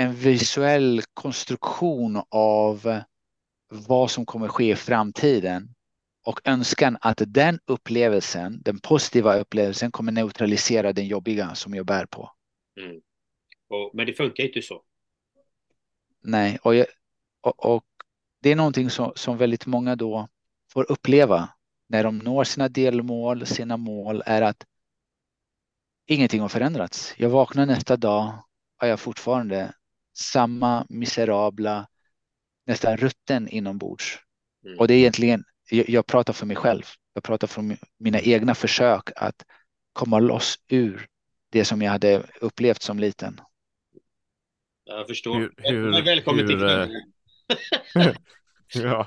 en visuell konstruktion av vad som kommer ske i framtiden och önskan att den upplevelsen, den positiva upplevelsen kommer neutralisera den jobbiga som jag bär på. Mm. Och, men det funkar inte så. Nej, och, jag, och, och det är någonting som, som väldigt många då får uppleva när de når sina delmål, sina mål är att ingenting har förändrats. Jag vaknar nästa dag och jag fortfarande samma miserabla, nästan rutten inombords. Mm. Och det är egentligen, jag, jag, pratar för mig själv. Jag pratar från mina egna försök att komma loss ur det som jag hade upplevt som liten. Jag förstår. Hur, hur, Välkommen hur, till eh, Ja.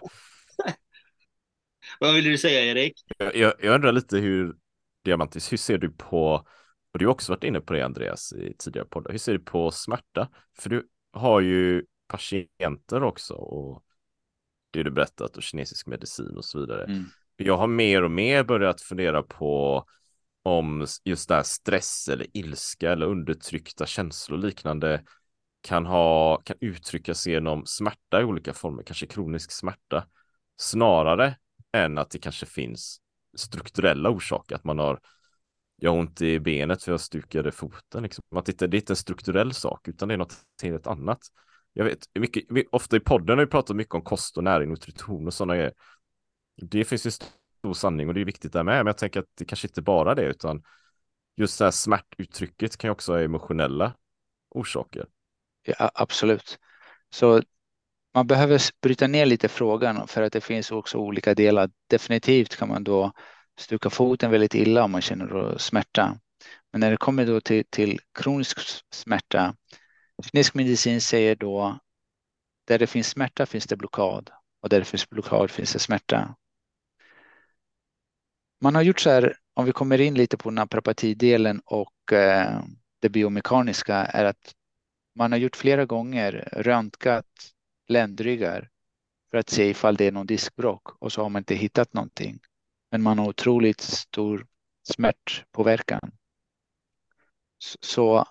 Vad vill du säga Erik? Jag, jag, jag undrar lite hur, Diamantis, hur ser du på, och du har också varit inne på det Andreas i tidigare poddar, hur ser du på smärta? För du har ju patienter också och det du berättat och kinesisk medicin och så vidare. Mm. Jag har mer och mer börjat fundera på om just det här stress eller ilska eller undertryckta känslor och liknande kan ha, kan uttryckas genom smärta i olika former, kanske kronisk smärta, snarare än att det kanske finns strukturella orsaker, att man har jag har ont i benet för jag stukade foten. Liksom. Att det, det är inte en strukturell sak, utan det är något helt annat. Jag vet, mycket, ofta i podden har vi pratat mycket om kost och näring, nutrition och sådana grejer. Det finns ju stor sanning och det är viktigt där med, men jag tänker att det kanske inte bara det, utan just det här smärtuttrycket kan ju också ha emotionella orsaker. Ja, absolut. Så man behöver bryta ner lite frågan för att det finns också olika delar. Definitivt kan man då stuka foten väldigt illa om man känner då smärta. Men när det kommer då till, till kronisk smärta, kinesisk medicin säger då där det finns smärta finns det blockad och där det finns blockad finns det smärta. Man har gjort så här, om vi kommer in lite på naprapatidelen och eh, det biomekaniska är att man har gjort flera gånger röntgat ländryggar för att se ifall det är någon diskbråck och så har man inte hittat någonting. Men man har otroligt stor smärtpåverkan. Så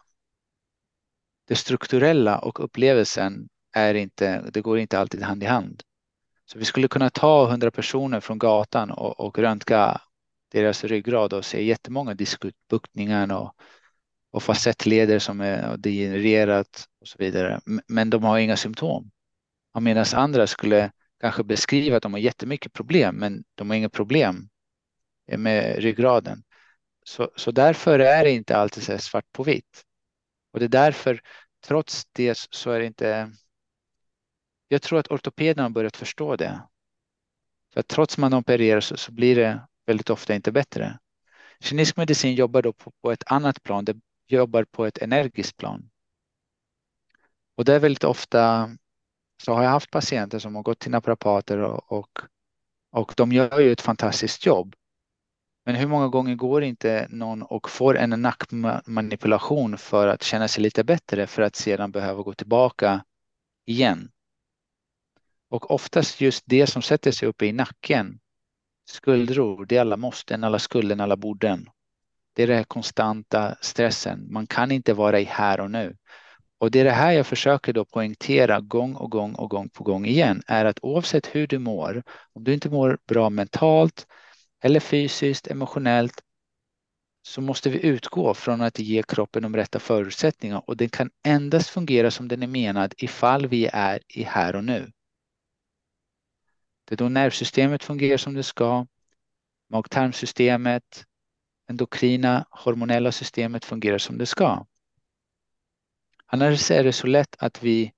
det strukturella och upplevelsen är inte, det går inte alltid hand i hand. Så vi skulle kunna ta hundra personer från gatan och, och röntga deras ryggrad och se jättemånga diskbuktningar och, och facettleder som är degenererat och så vidare. Men de har inga symptom. Medan andra skulle kanske beskriva att de har jättemycket problem, men de har inga problem med ryggraden. Så, så därför är det inte alltid så svart på vitt. Och det är därför, trots det, så är det inte. Jag tror att ortopederna har börjat förstå det. För att trots man opererar så, så blir det väldigt ofta inte bättre. Kinesisk medicin jobbar då på, på ett annat plan. Det jobbar på ett energiskt plan. Och det är väldigt ofta så har jag haft patienter som har gått till naprapater och, och, och de gör ju ett fantastiskt jobb. Men hur många gånger går inte någon och får en nackmanipulation för att känna sig lite bättre för att sedan behöva gå tillbaka igen? Och oftast just det som sätter sig uppe i nacken, skuldror, det är alla måsten, alla skulden, alla borden. Det är den här konstanta stressen. Man kan inte vara i här och nu. Och det är det här jag försöker då poängtera gång och gång och gång på gång igen är att oavsett hur du mår, om du inte mår bra mentalt eller fysiskt, emotionellt, så måste vi utgå från att ge kroppen de rätta förutsättningarna och den kan endast fungera som den är menad ifall vi är i här och nu. Det är då nervsystemet fungerar som det ska, mag-tarmsystemet, endokrina hormonella systemet fungerar som det ska. Annars är det så lätt att vi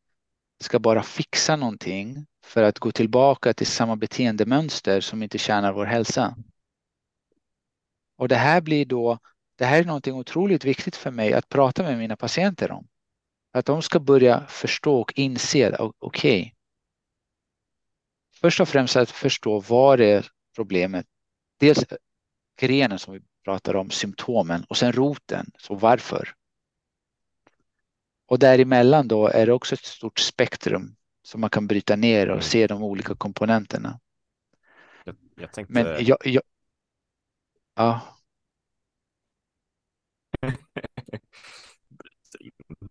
ska bara fixa någonting för att gå tillbaka till samma beteendemönster som inte tjänar vår hälsa. Och det här blir då, det här är någonting otroligt viktigt för mig att prata med mina patienter om. att de ska börja förstå och inse, okej, okay, först och främst att förstå vad är problemet. Dels grenen som vi pratar om, symptomen och sen roten, så varför? Och däremellan då är det också ett stort spektrum som man kan bryta ner och mm. se de olika komponenterna. Jag, jag tänkte... Men jag, jag... Ja.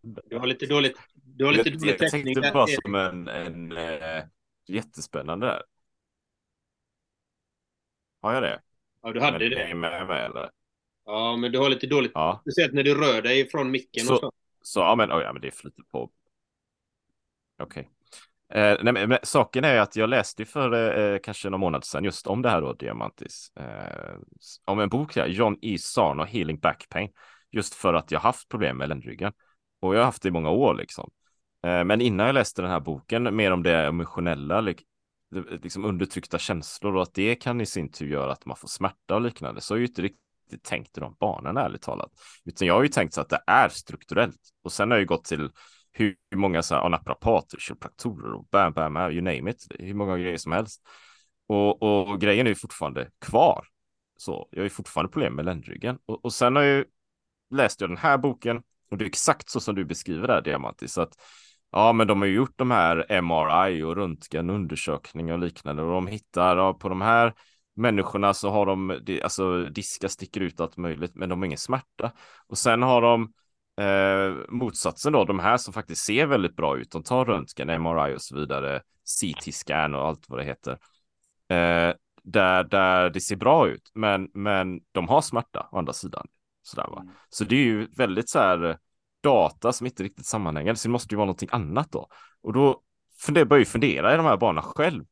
Du har lite dåligt, du har lite jag, dålig täckning. Jag tänkte bara som en, en äh, jättespännande där. Har jag det? Ja, du hade men, det. Är med, med, eller? Ja, men du har lite dåligt. Ja. Speciellt när du rör dig från micken. Så, och så. så ja, men, oh, ja, men det flyter på. Okej. Okay. Eh, nej, men, saken är att jag läste för eh, kanske någon månad sedan just om det här då, Diamantis. Eh, om en bok här, John E. Sarno, Healing Back Pain. Just för att jag haft problem med ländryggen. Och jag har haft det i många år liksom. Eh, men innan jag läste den här boken, mer om det emotionella, liksom undertryckta känslor och att det kan i sin tur göra att man får smärta och liknande, så har jag ju inte riktigt tänkt i de banorna ärligt talat. Utan jag har ju tänkt så att det är strukturellt. Och sen har jag ju gått till hur många så här naprapater, kiropraktorer och bam, bam, you name it, hur många grejer som helst. Och, och grejen är ju fortfarande kvar. Så jag har ju fortfarande problem med ländryggen. Och, och sen har jag ju läst jag den här boken och det är exakt så som du beskriver det här, Diamantis, att Ja, men de har ju gjort de här MRI och röntgenundersökningar och liknande och de hittar ja, på de här människorna så har de alltså diskar sticker ut allt möjligt, men de har ingen smärta. Och sen har de eh, motsatsen då, de här som faktiskt ser väldigt bra ut. De tar röntgen, MRI och så vidare, CT-scan och allt vad det heter. Eh, där, där det ser bra ut, men, men de har smärta å andra sidan. Sådär, va? Mm. Så det är ju väldigt så här data som inte riktigt sammanhänger, så det måste ju vara någonting annat då. Och då funder, börjar jag fundera i de här banorna själv.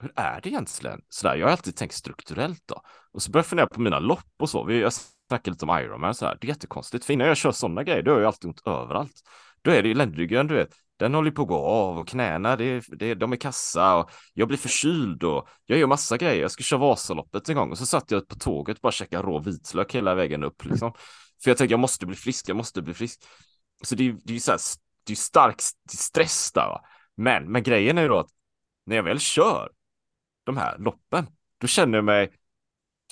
Hur är det egentligen? Sådär, jag har alltid tänkt strukturellt då. Och så börjar jag fundera på mina lopp och så. Jag snackar lite om Ironman så här. Det är jättekonstigt, för innan jag kör sådana grejer, då har jag alltid ont överallt. Då är det ju ländryggen, du vet. Den håller på att gå av och knäna, det, det, de är kassa och jag blir förkyld och jag gör massa grejer. Jag ska köra Vasaloppet en gång och så satt jag på tåget och bara käkade rå vitlök hela vägen upp liksom. För jag tänkte jag måste bli frisk, jag måste bli frisk. Så det, det är ju så här, det är stark stress där. Va? Men, men grejen är ju då att när jag väl kör de här loppen, då känner jag mig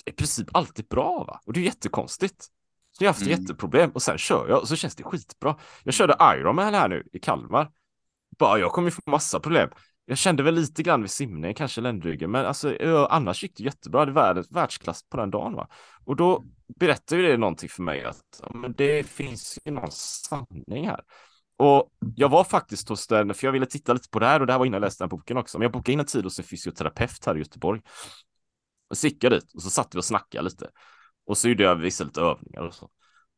i princip alltid bra. Va? Och det är jättekonstigt. Så jag har haft mm. jätteproblem och sen kör jag och så känns det skitbra. Jag körde Ironman här nu i Kalmar. Bara jag kommer få massa problem. Jag kände väl lite grann vid simningen, kanske ländryggen, men alltså annars gick det jättebra. Det var världsklass på den dagen. Va? Och då berättar ju det någonting för mig att men det finns ju någon sanning här. Och jag var faktiskt hos den, för jag ville titta lite på det här och det här var innan jag läste den boken också. Men jag bokade in en tid hos en fysioterapeut här i Göteborg. Och så gick jag dit och så satt vi och snackade lite. Och så gjorde jag vissa lite övningar och så.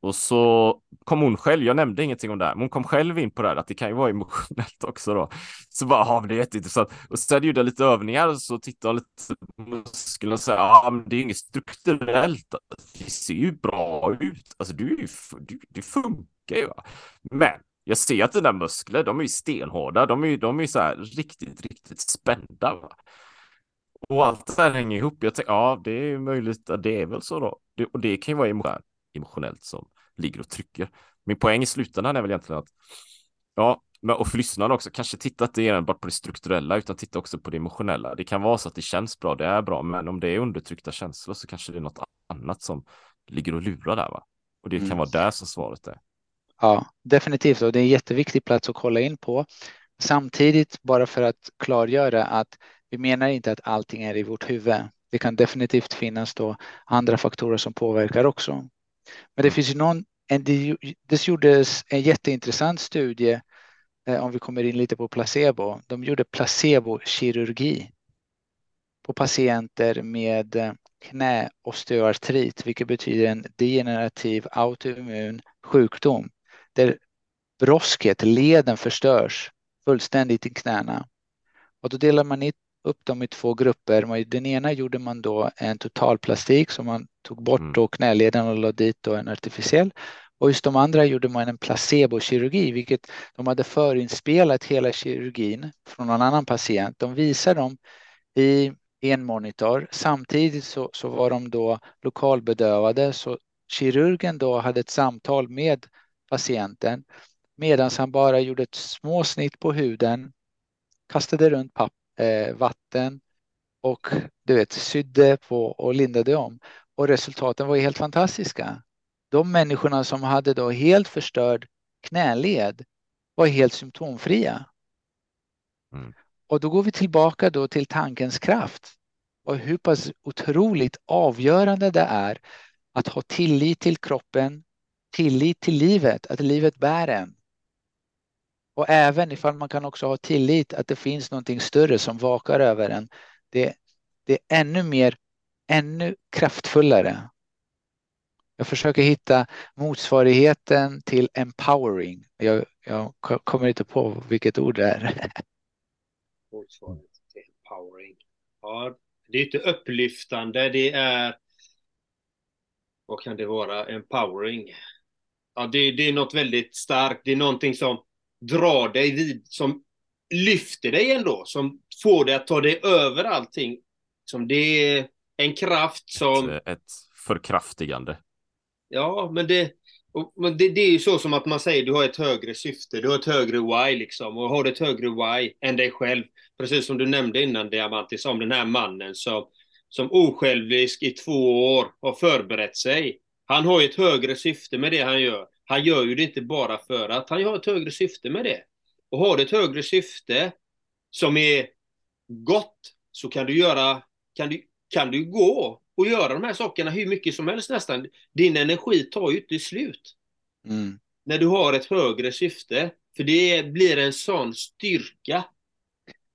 Och så kom hon själv, jag nämnde ingenting om det här, men hon kom själv in på det här att det kan ju vara emotionellt också då. Så bara, ja, det är jätteintressant. Och sen gjorde jag lite övningar och så tittade jag lite på musklerna och sa, ja, men det är inget strukturellt. Det ser ju bra ut. Alltså, du, du, det funkar ju. Va? Men jag ser att dina muskler, de är ju stenhårda. De är ju, de är ju så här riktigt, riktigt spända. Va? Och allt det här hänger ihop. Jag tänker, ja, det är möjligt att det är väl så då. Det, och det kan ju vara emotionellt emotionellt som ligger och trycker. Min poäng i slutändan är väl egentligen att ja, och för lyssnarna också, kanske titta inte enbart på det strukturella utan titta också på det emotionella. Det kan vara så att det känns bra, det är bra, men om det är undertryckta känslor så kanske det är något annat som ligger och lurar där. Va? Och det kan mm. vara där som svaret är. Ja, definitivt. Och det är en jätteviktig plats att kolla in på. Samtidigt, bara för att klargöra att vi menar inte att allting är i vårt huvud. Det kan definitivt finnas då andra faktorer som påverkar också. Men det finns ju någon, en, det gjordes en jätteintressant studie eh, om vi kommer in lite på placebo. De gjorde placebokirurgi på patienter med eh, knäosteoartrit, vilket betyder en degenerativ autoimmun sjukdom där brosket, leden förstörs fullständigt i knäna. Och då delar man upp dem i två grupper. Den ena gjorde man då en totalplastik som man tog bort mm. då knäleden och la dit då en artificiell. Och just de andra gjorde man en placebokirurgi, vilket de hade förinspelat hela kirurgin från någon annan patient. De visade dem i en monitor. Samtidigt så, så var de då lokalbedövade, så kirurgen då hade ett samtal med patienten medan han bara gjorde ett småsnitt på huden, kastade runt papp, eh, vatten och du vet, sydde på och lindade om. Och resultaten var helt fantastiska. De människorna som hade då helt förstörd knäled var helt symptomfria. Mm. Och då går vi tillbaka då till tankens kraft och hur pass otroligt avgörande det är att ha tillit till kroppen, tillit till livet, att livet bär en. Och även ifall man kan också ha tillit att det finns någonting större som vakar över en. Det, det är ännu mer, ännu kraftfullare. Jag försöker hitta motsvarigheten till empowering. Jag, jag kommer inte på vilket ord det är. Motsvarigheten till empowering. Ja, det är inte upplyftande, det är vad kan det vara? Empowering. Ja, det, det är något väldigt starkt. Det är någonting som drar dig vid, som lyfter dig ändå, som får dig att ta dig över allting. Som det är en kraft som... Ett, ett förkraftigande. Ja, men det, och, men det, det, är ju så som att man säger du har ett högre syfte, du har ett högre why liksom. Och har du ett högre why än dig själv, precis som du nämnde innan Diamantis om den här mannen som som osjälvisk i två år har förberett sig. Han har ju ett högre syfte med det han gör. Han gör ju det inte bara för att han har ett högre syfte med det. Och har du ett högre syfte som är gott så kan du göra, kan du, kan du gå och göra de här sakerna hur mycket som helst nästan. Din energi tar ju inte slut. Mm. När du har ett högre syfte. För det blir en sån styrka.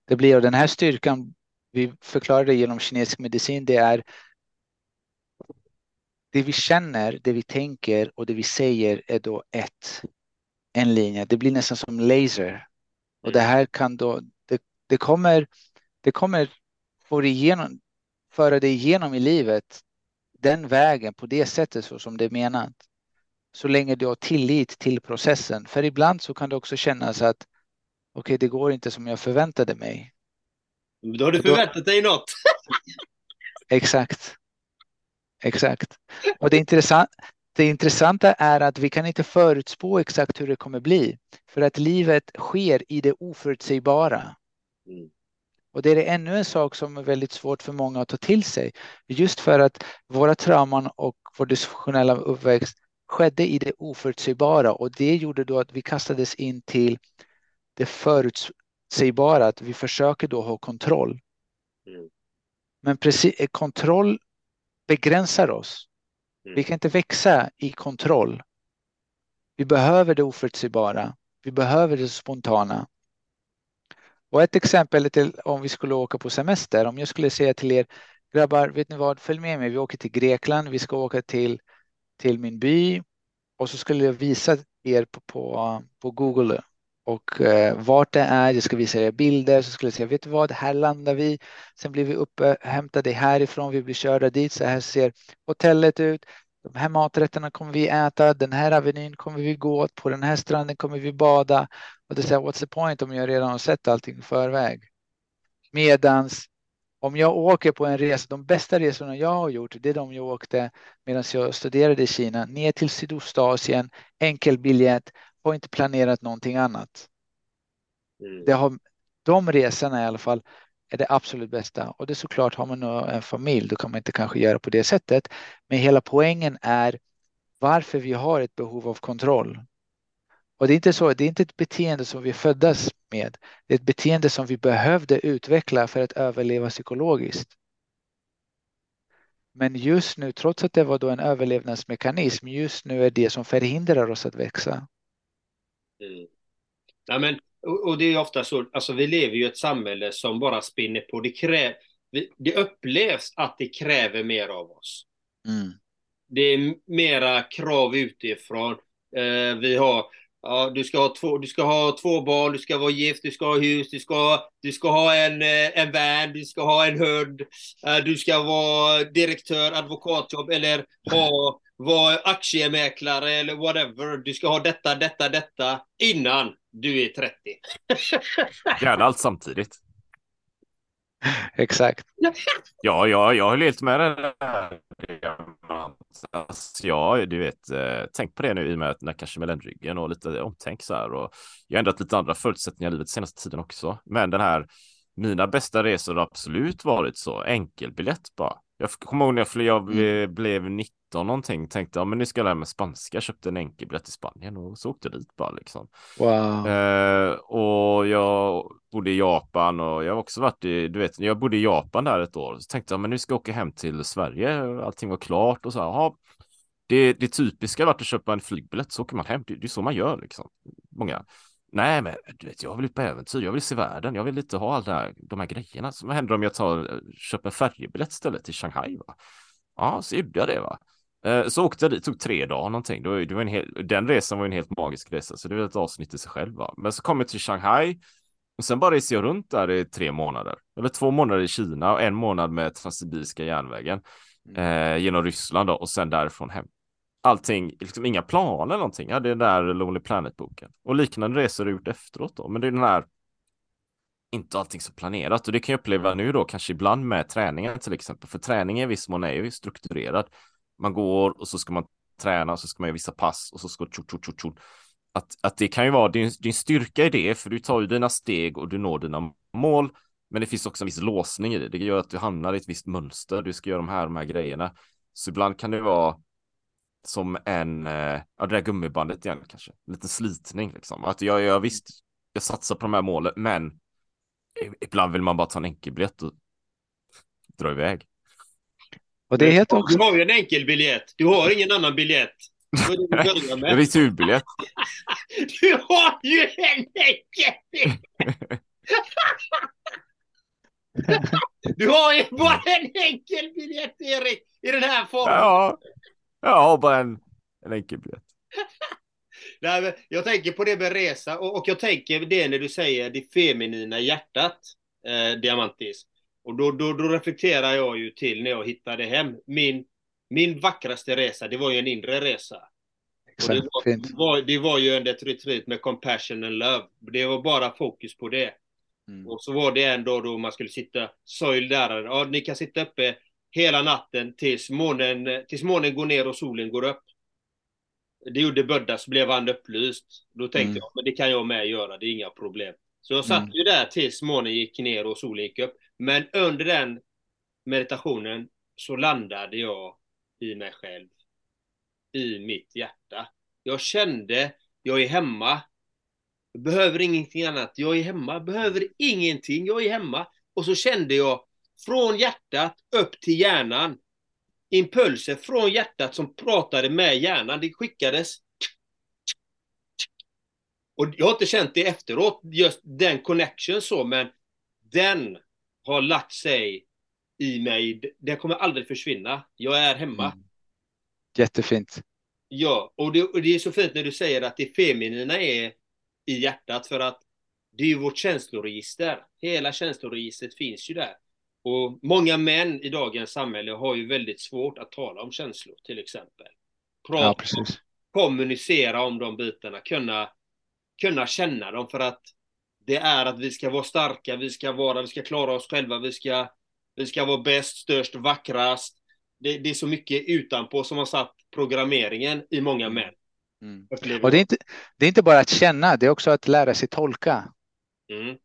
Det blir, och den här styrkan vi förklarar det genom kinesisk medicin, det är det vi känner, det vi tänker och det vi säger är då ett, en linje. Det blir nästan som laser. Och det här kan då, det, det kommer, det kommer få igenom, föra dig igenom i livet den vägen på det sättet så som det är menat. Så länge du har tillit till processen. För ibland så kan det också kännas att okej, okay, det går inte som jag förväntade mig. Då har du förväntat dig något. Exakt. Exakt. Och det, intressant, det intressanta är att vi kan inte förutspå exakt hur det kommer bli. För att livet sker i det oförutsägbara. Mm. Och det är ännu en sak som är väldigt svårt för många att ta till sig. Just för att våra trauman och vår dysfunktionella uppväxt skedde i det oförutsägbara och det gjorde då att vi kastades in till det föruts Säg bara att vi försöker då ha kontroll. Mm. Men precis, kontroll begränsar oss. Mm. Vi kan inte växa i kontroll. Vi behöver det oförutsägbara. Vi behöver det spontana. Och ett exempel till om vi skulle åka på semester. Om jag skulle säga till er grabbar, vet ni vad, följ med mig. Vi åker till Grekland. Vi ska åka till, till min by och så skulle jag visa er på, på, på Google och eh, vart det är. Jag ska visa er bilder så skulle jag säga, vet du vad, här landar vi. Sen blir vi upphämtade härifrån. Vi blir körda dit. Så här ser hotellet ut. De här maträtterna kommer vi äta. Den här avenyn kommer vi gå På den här stranden kommer vi bada. Och det säger, what's the point om jag redan har sett allting i förväg? Medans om jag åker på en resa, de bästa resorna jag har gjort, det är de jag åkte medan jag studerade i Kina, ner till Sydostasien, enkel biljett har inte planerat någonting annat. Mm. Det har, de resorna i alla fall är det absolut bästa. Och det är såklart, har man en familj, då kan man inte kanske göra på det sättet. Men hela poängen är varför vi har ett behov av kontroll. Och det är inte så, det är inte ett beteende som vi föddes med. Det är ett beteende som vi behövde utveckla för att överleva psykologiskt. Men just nu, trots att det var då en överlevnadsmekanism, just nu är det som förhindrar oss att växa. Mm. Ja, men, och, och, det är ofta så, alltså vi lever ju i ett samhälle som bara spinner på. Det, krä, det upplevs att det kräver mer av oss. Mm. Det är mera krav utifrån. Eh, vi har, ja, du, ska ha två, du ska ha två barn, du ska vara gift, du ska ha hus, du ska, du ska ha en, eh, en van, du ska ha en hund, eh, du ska vara direktör, advokatjobb eller ha vara aktiemäklare eller whatever. Du ska ha detta, detta, detta innan du är 30. Gärna allt samtidigt. Exakt. Ja, ja, jag håller helt med dig. Alltså, ja, du vet, eh, tänk på det nu i och med att när kanske mellanryggen och lite omtänk så här och jag har ändrat lite andra förutsättningar i livet senaste tiden också. Men den här, mina bästa resor har absolut varit så enkelbiljett bara. Jag kommer ihåg när jag, jag mm. blev 19 någonting, tänkte ja men nu ska jag lära mig spanska, köpte en enkelbiljett till Spanien och så åkte jag dit bara liksom. Wow. Eh, och jag bodde i Japan och jag har också varit i, du vet, jag bodde i Japan där ett år, så tänkte jag men nu ska jag åka hem till Sverige, allting var klart och så, jaha, det, det typiska har varit att köpa en flygbiljett så åker man hem, det, det är så man gör liksom. Många. Nej, men du vet, jag vill ut på äventyr, jag vill se världen, jag vill inte ha alla de här grejerna. Så vad händer om jag tar, köper en färjebiljett istället till Shanghai? Va? Ja, så gjorde jag det. va. Eh, så åkte jag dit, tog tre dagar någonting. Det var, det var en hel, den resan var en helt magisk resa, så det var ett avsnitt i sig själv. Va? Men så kom jag till Shanghai och sen bara reser jag runt där i tre månader. Eller två månader i Kina och en månad med Transsibiriska järnvägen mm. eh, genom Ryssland då, och sen därifrån hem allting, liksom inga planer eller någonting. Jag hade den där Lonely Planet-boken. Och liknande resor har gjort efteråt då. Men det är den här, inte allting så planerat. Och det kan jag uppleva nu då, kanske ibland med träningen till exempel. För träningen i viss mån är ju strukturerad. Man går och så ska man träna och så ska man göra vissa pass och så ska tjo, tjo, tjo, tjo. Att, att det kan ju vara din, din styrka i det, för du tar ju dina steg och du når dina mål. Men det finns också en viss låsning i det. Det gör att du hamnar i ett visst mönster. Du ska göra de här, de här grejerna. Så ibland kan det vara som en, eh, ja det där gummibandet igen kanske, en liten slitning liksom. Att jag, jag visst, jag satsar på de här målen, men ibland vill man bara ta en enkelbiljett och dra iväg. Och det heter också... Du har ju en enkelbiljett, du har ingen annan biljett. Det är returbiljett. du har ju en enkelbiljett! du har ju bara en enkelbiljett Erik, i den här formen. Ja. Jag har bara en, en enkel biljett. Nej, jag tänker på det med resa och, och, jag tänker det när du säger det feminina hjärtat, eh, Diamantis. Och då, då, då reflekterar jag ju till när jag hittade hem. Min, min vackraste resa, det var ju en inre resa. Exakt, det, var, var, det var ju en retreat med compassion and love. Det var bara fokus på det. Mm. Och så var det ändå då man skulle sitta, söjl där, ja ni kan sitta uppe hela natten tills månen, tills månen går ner och solen går upp. Det gjorde Bödda så blev han upplyst. Då tänkte mm. jag, men det kan jag med göra, det är inga problem. Så jag satt mm. ju där tills månen gick ner och solen gick upp. Men under den meditationen så landade jag i mig själv. I mitt hjärta. Jag kände, jag är hemma. Jag behöver ingenting annat. Jag är hemma, behöver ingenting. Jag är hemma. Och så kände jag från hjärtat upp till hjärnan. Impulser från hjärtat som pratade med hjärnan. Det skickades. Och jag har inte känt det efteråt, just den connection så, men den har lagt sig i mig. Den kommer aldrig försvinna. Jag är hemma. Mm. Jättefint. Ja, och det, och det är så fint när du säger att det feminina är i hjärtat för att det är ju vårt känsloregister. Hela känsloregistret finns ju där. Och många män i dagens samhälle har ju väldigt svårt att tala om känslor till exempel. Prata, ja, kommunicera om de bitarna, kunna, kunna känna dem för att det är att vi ska vara starka, vi ska vara, vi ska klara oss själva, vi ska, vi ska vara bäst, störst, vackrast. Det, det är så mycket utanpå som har satt programmeringen i många män. Mm. Och det är, inte, det är inte bara att känna, det är också att lära sig tolka. Mm.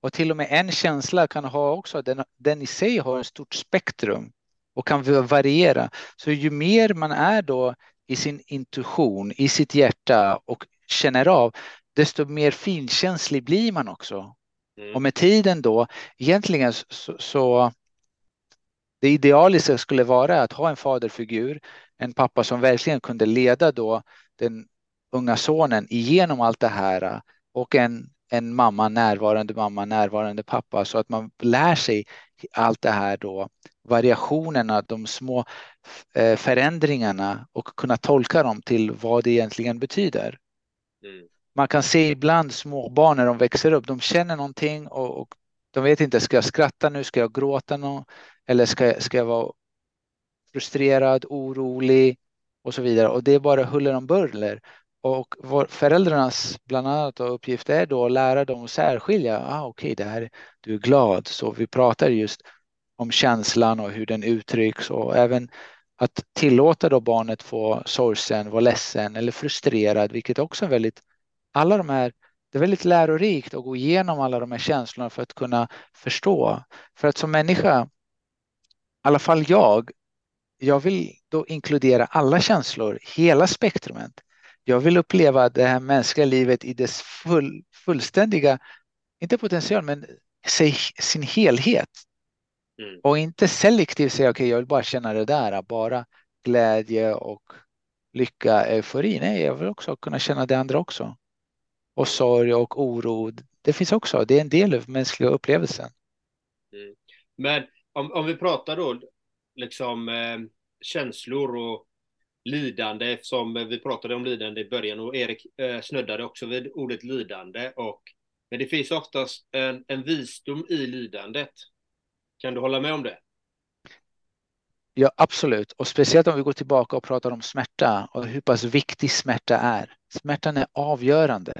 Och till och med en känsla kan ha också, den, den i sig har ett stort spektrum och kan variera. Så ju mer man är då i sin intuition, i sitt hjärta och känner av, desto mer finkänslig blir man också. Mm. Och med tiden då, egentligen så, så det idealiska skulle vara att ha en faderfigur, en pappa som verkligen kunde leda då den unga sonen igenom allt det här och en en mamma, närvarande mamma, närvarande pappa. Så att man lär sig allt det här då, variationerna, de små eh, förändringarna och kunna tolka dem till vad det egentligen betyder. Mm. Man kan se ibland små barn när de växer upp, de känner någonting och, och de vet inte, ska jag skratta nu, ska jag gråta nu eller ska, ska jag vara frustrerad, orolig? Och så vidare. Och det är bara huller om buller och vår, föräldrarnas bland annat uppgift är då att lära dem att särskilja. Ah, Okej, okay, det här, du är glad. Så vi pratar just om känslan och hur den uttrycks och även att tillåta då barnet få sorgsen, vara ledsen eller frustrerad, vilket också är väldigt, alla de här, det är väldigt lärorikt att gå igenom alla de här känslorna för att kunna förstå. För att som människa, i alla fall jag, jag vill då inkludera alla känslor, hela spektrumet. Jag vill uppleva det här mänskliga livet i dess full, fullständiga, inte potential, men sin helhet. Mm. Och inte selektivt säga okej, okay, jag vill bara känna det där, bara glädje och lycka, eufori. Nej, jag vill också kunna känna det andra också. Och sorg och oro. Det finns också, det är en del av mänskliga upplevelsen. Mm. Men om, om vi pratar då liksom eh, känslor och lidande, eftersom vi pratade om lidande i början och Erik eh, snuddade också vid ordet lidande. Och, men det finns oftast en, en visdom i lidandet. Kan du hålla med om det? Ja, absolut. Och speciellt om vi går tillbaka och pratar om smärta och hur pass viktig smärta är. Smärtan är avgörande.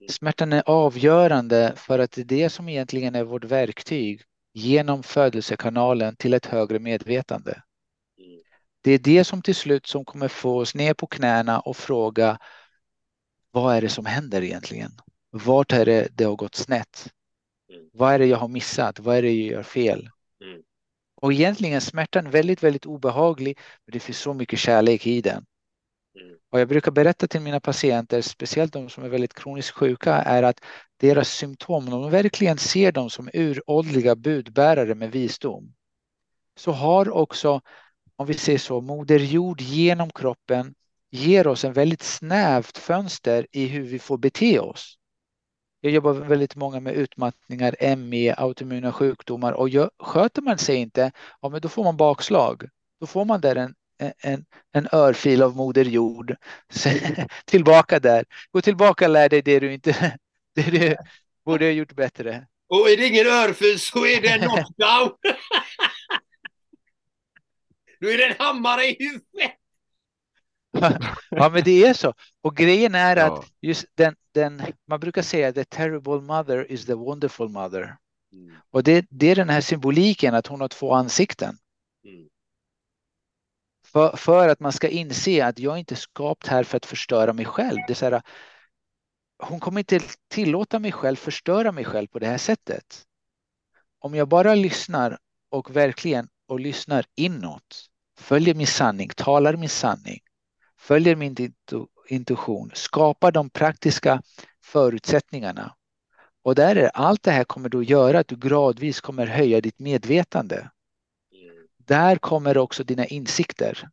Mm. Smärtan är avgörande för att det är det som egentligen är vårt verktyg genom födelsekanalen till ett högre medvetande. Det är det som till slut som kommer få oss ner på knäna och fråga vad är det som händer egentligen? Vart är det det har gått snett? Mm. Vad är det jag har missat? Vad är det jag gör fel? Mm. Och egentligen är smärtan väldigt, väldigt obehaglig, men det finns så mycket kärlek i den. Mm. Och jag brukar berätta till mina patienter, speciellt de som är väldigt kroniskt sjuka, är att deras symptom, om de verkligen ser dem som uråldriga budbärare med visdom, så har också, om vi ser så, Moder Jord genom kroppen ger oss en väldigt snävt fönster i hur vi får bete oss. Jag jobbar väldigt många med utmattningar, ME, autoimmuna sjukdomar och gör, sköter man sig inte, ja, men då får man bakslag. Då får man där en, en, en örfil av Moder Jord. tillbaka där. Gå tillbaka och lär dig det du inte det du borde ha gjort bättre. Och är det ingen örfil så är det en knockdown. då är det en hammare i huvudet. ja, men det är så. Och grejen är ja. att just den, den, man brukar säga the terrible mother is the wonderful mother. Mm. Och det, det är den här symboliken att hon har två ansikten. Mm. För, för att man ska inse att jag inte är skapt här för att förstöra mig själv. Det är här, hon kommer inte tillåta mig själv förstöra mig själv på det här sättet. Om jag bara lyssnar och verkligen och lyssnar inåt, följer min sanning, talar min sanning, följer min intuition, skapar de praktiska förutsättningarna. Och där är allt det här kommer då göra att du gradvis kommer höja ditt medvetande. Mm. Där kommer också dina insikter.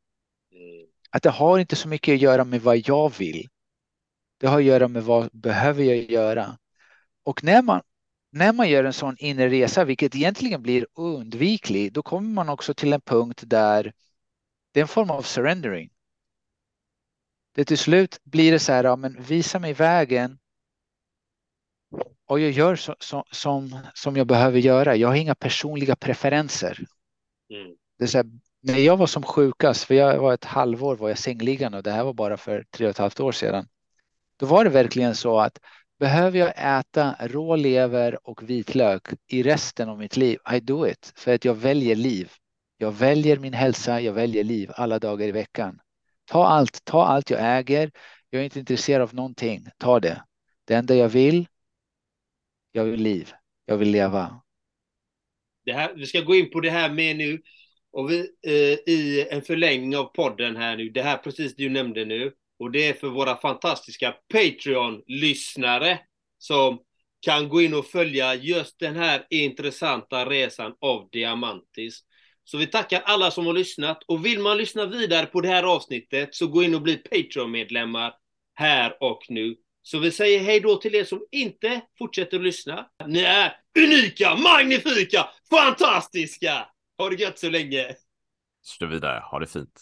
Mm. Att det har inte så mycket att göra med vad jag vill. Det har att göra med vad behöver jag göra. Och när man, när man gör en sån inre resa, vilket egentligen blir undviklig, då kommer man också till en punkt där det är en form av surrendering det till slut blir det så här, ja, men visa mig vägen. Och jag gör så, så, som, som jag behöver göra. Jag har inga personliga preferenser. Mm. Det är så här, när jag var som sjukast, för jag var ett halvår var jag sängliggande och det här var bara för tre och ett halvt år sedan. Då var det verkligen så att behöver jag äta rå lever och vitlök i resten av mitt liv, I do it. För att jag väljer liv. Jag väljer min hälsa, jag väljer liv alla dagar i veckan. Ta allt, ta allt jag äger. Jag är inte intresserad av någonting. Ta det. Det enda jag vill, jag vill liv. Jag vill leva. Det här, vi ska gå in på det här med nu. Och vi, eh, I en förlängning av podden här nu. Det här precis du nämnde nu. Och det är för våra fantastiska Patreon-lyssnare. Som kan gå in och följa just den här intressanta resan av Diamantis. Så vi tackar alla som har lyssnat och vill man lyssna vidare på det här avsnittet så gå in och bli Patreon-medlemmar här och nu. Så vi säger hej då till er som inte fortsätter att lyssna. Ni är unika, magnifika, fantastiska! Ha det gött så länge! Stå vidare, ha det fint.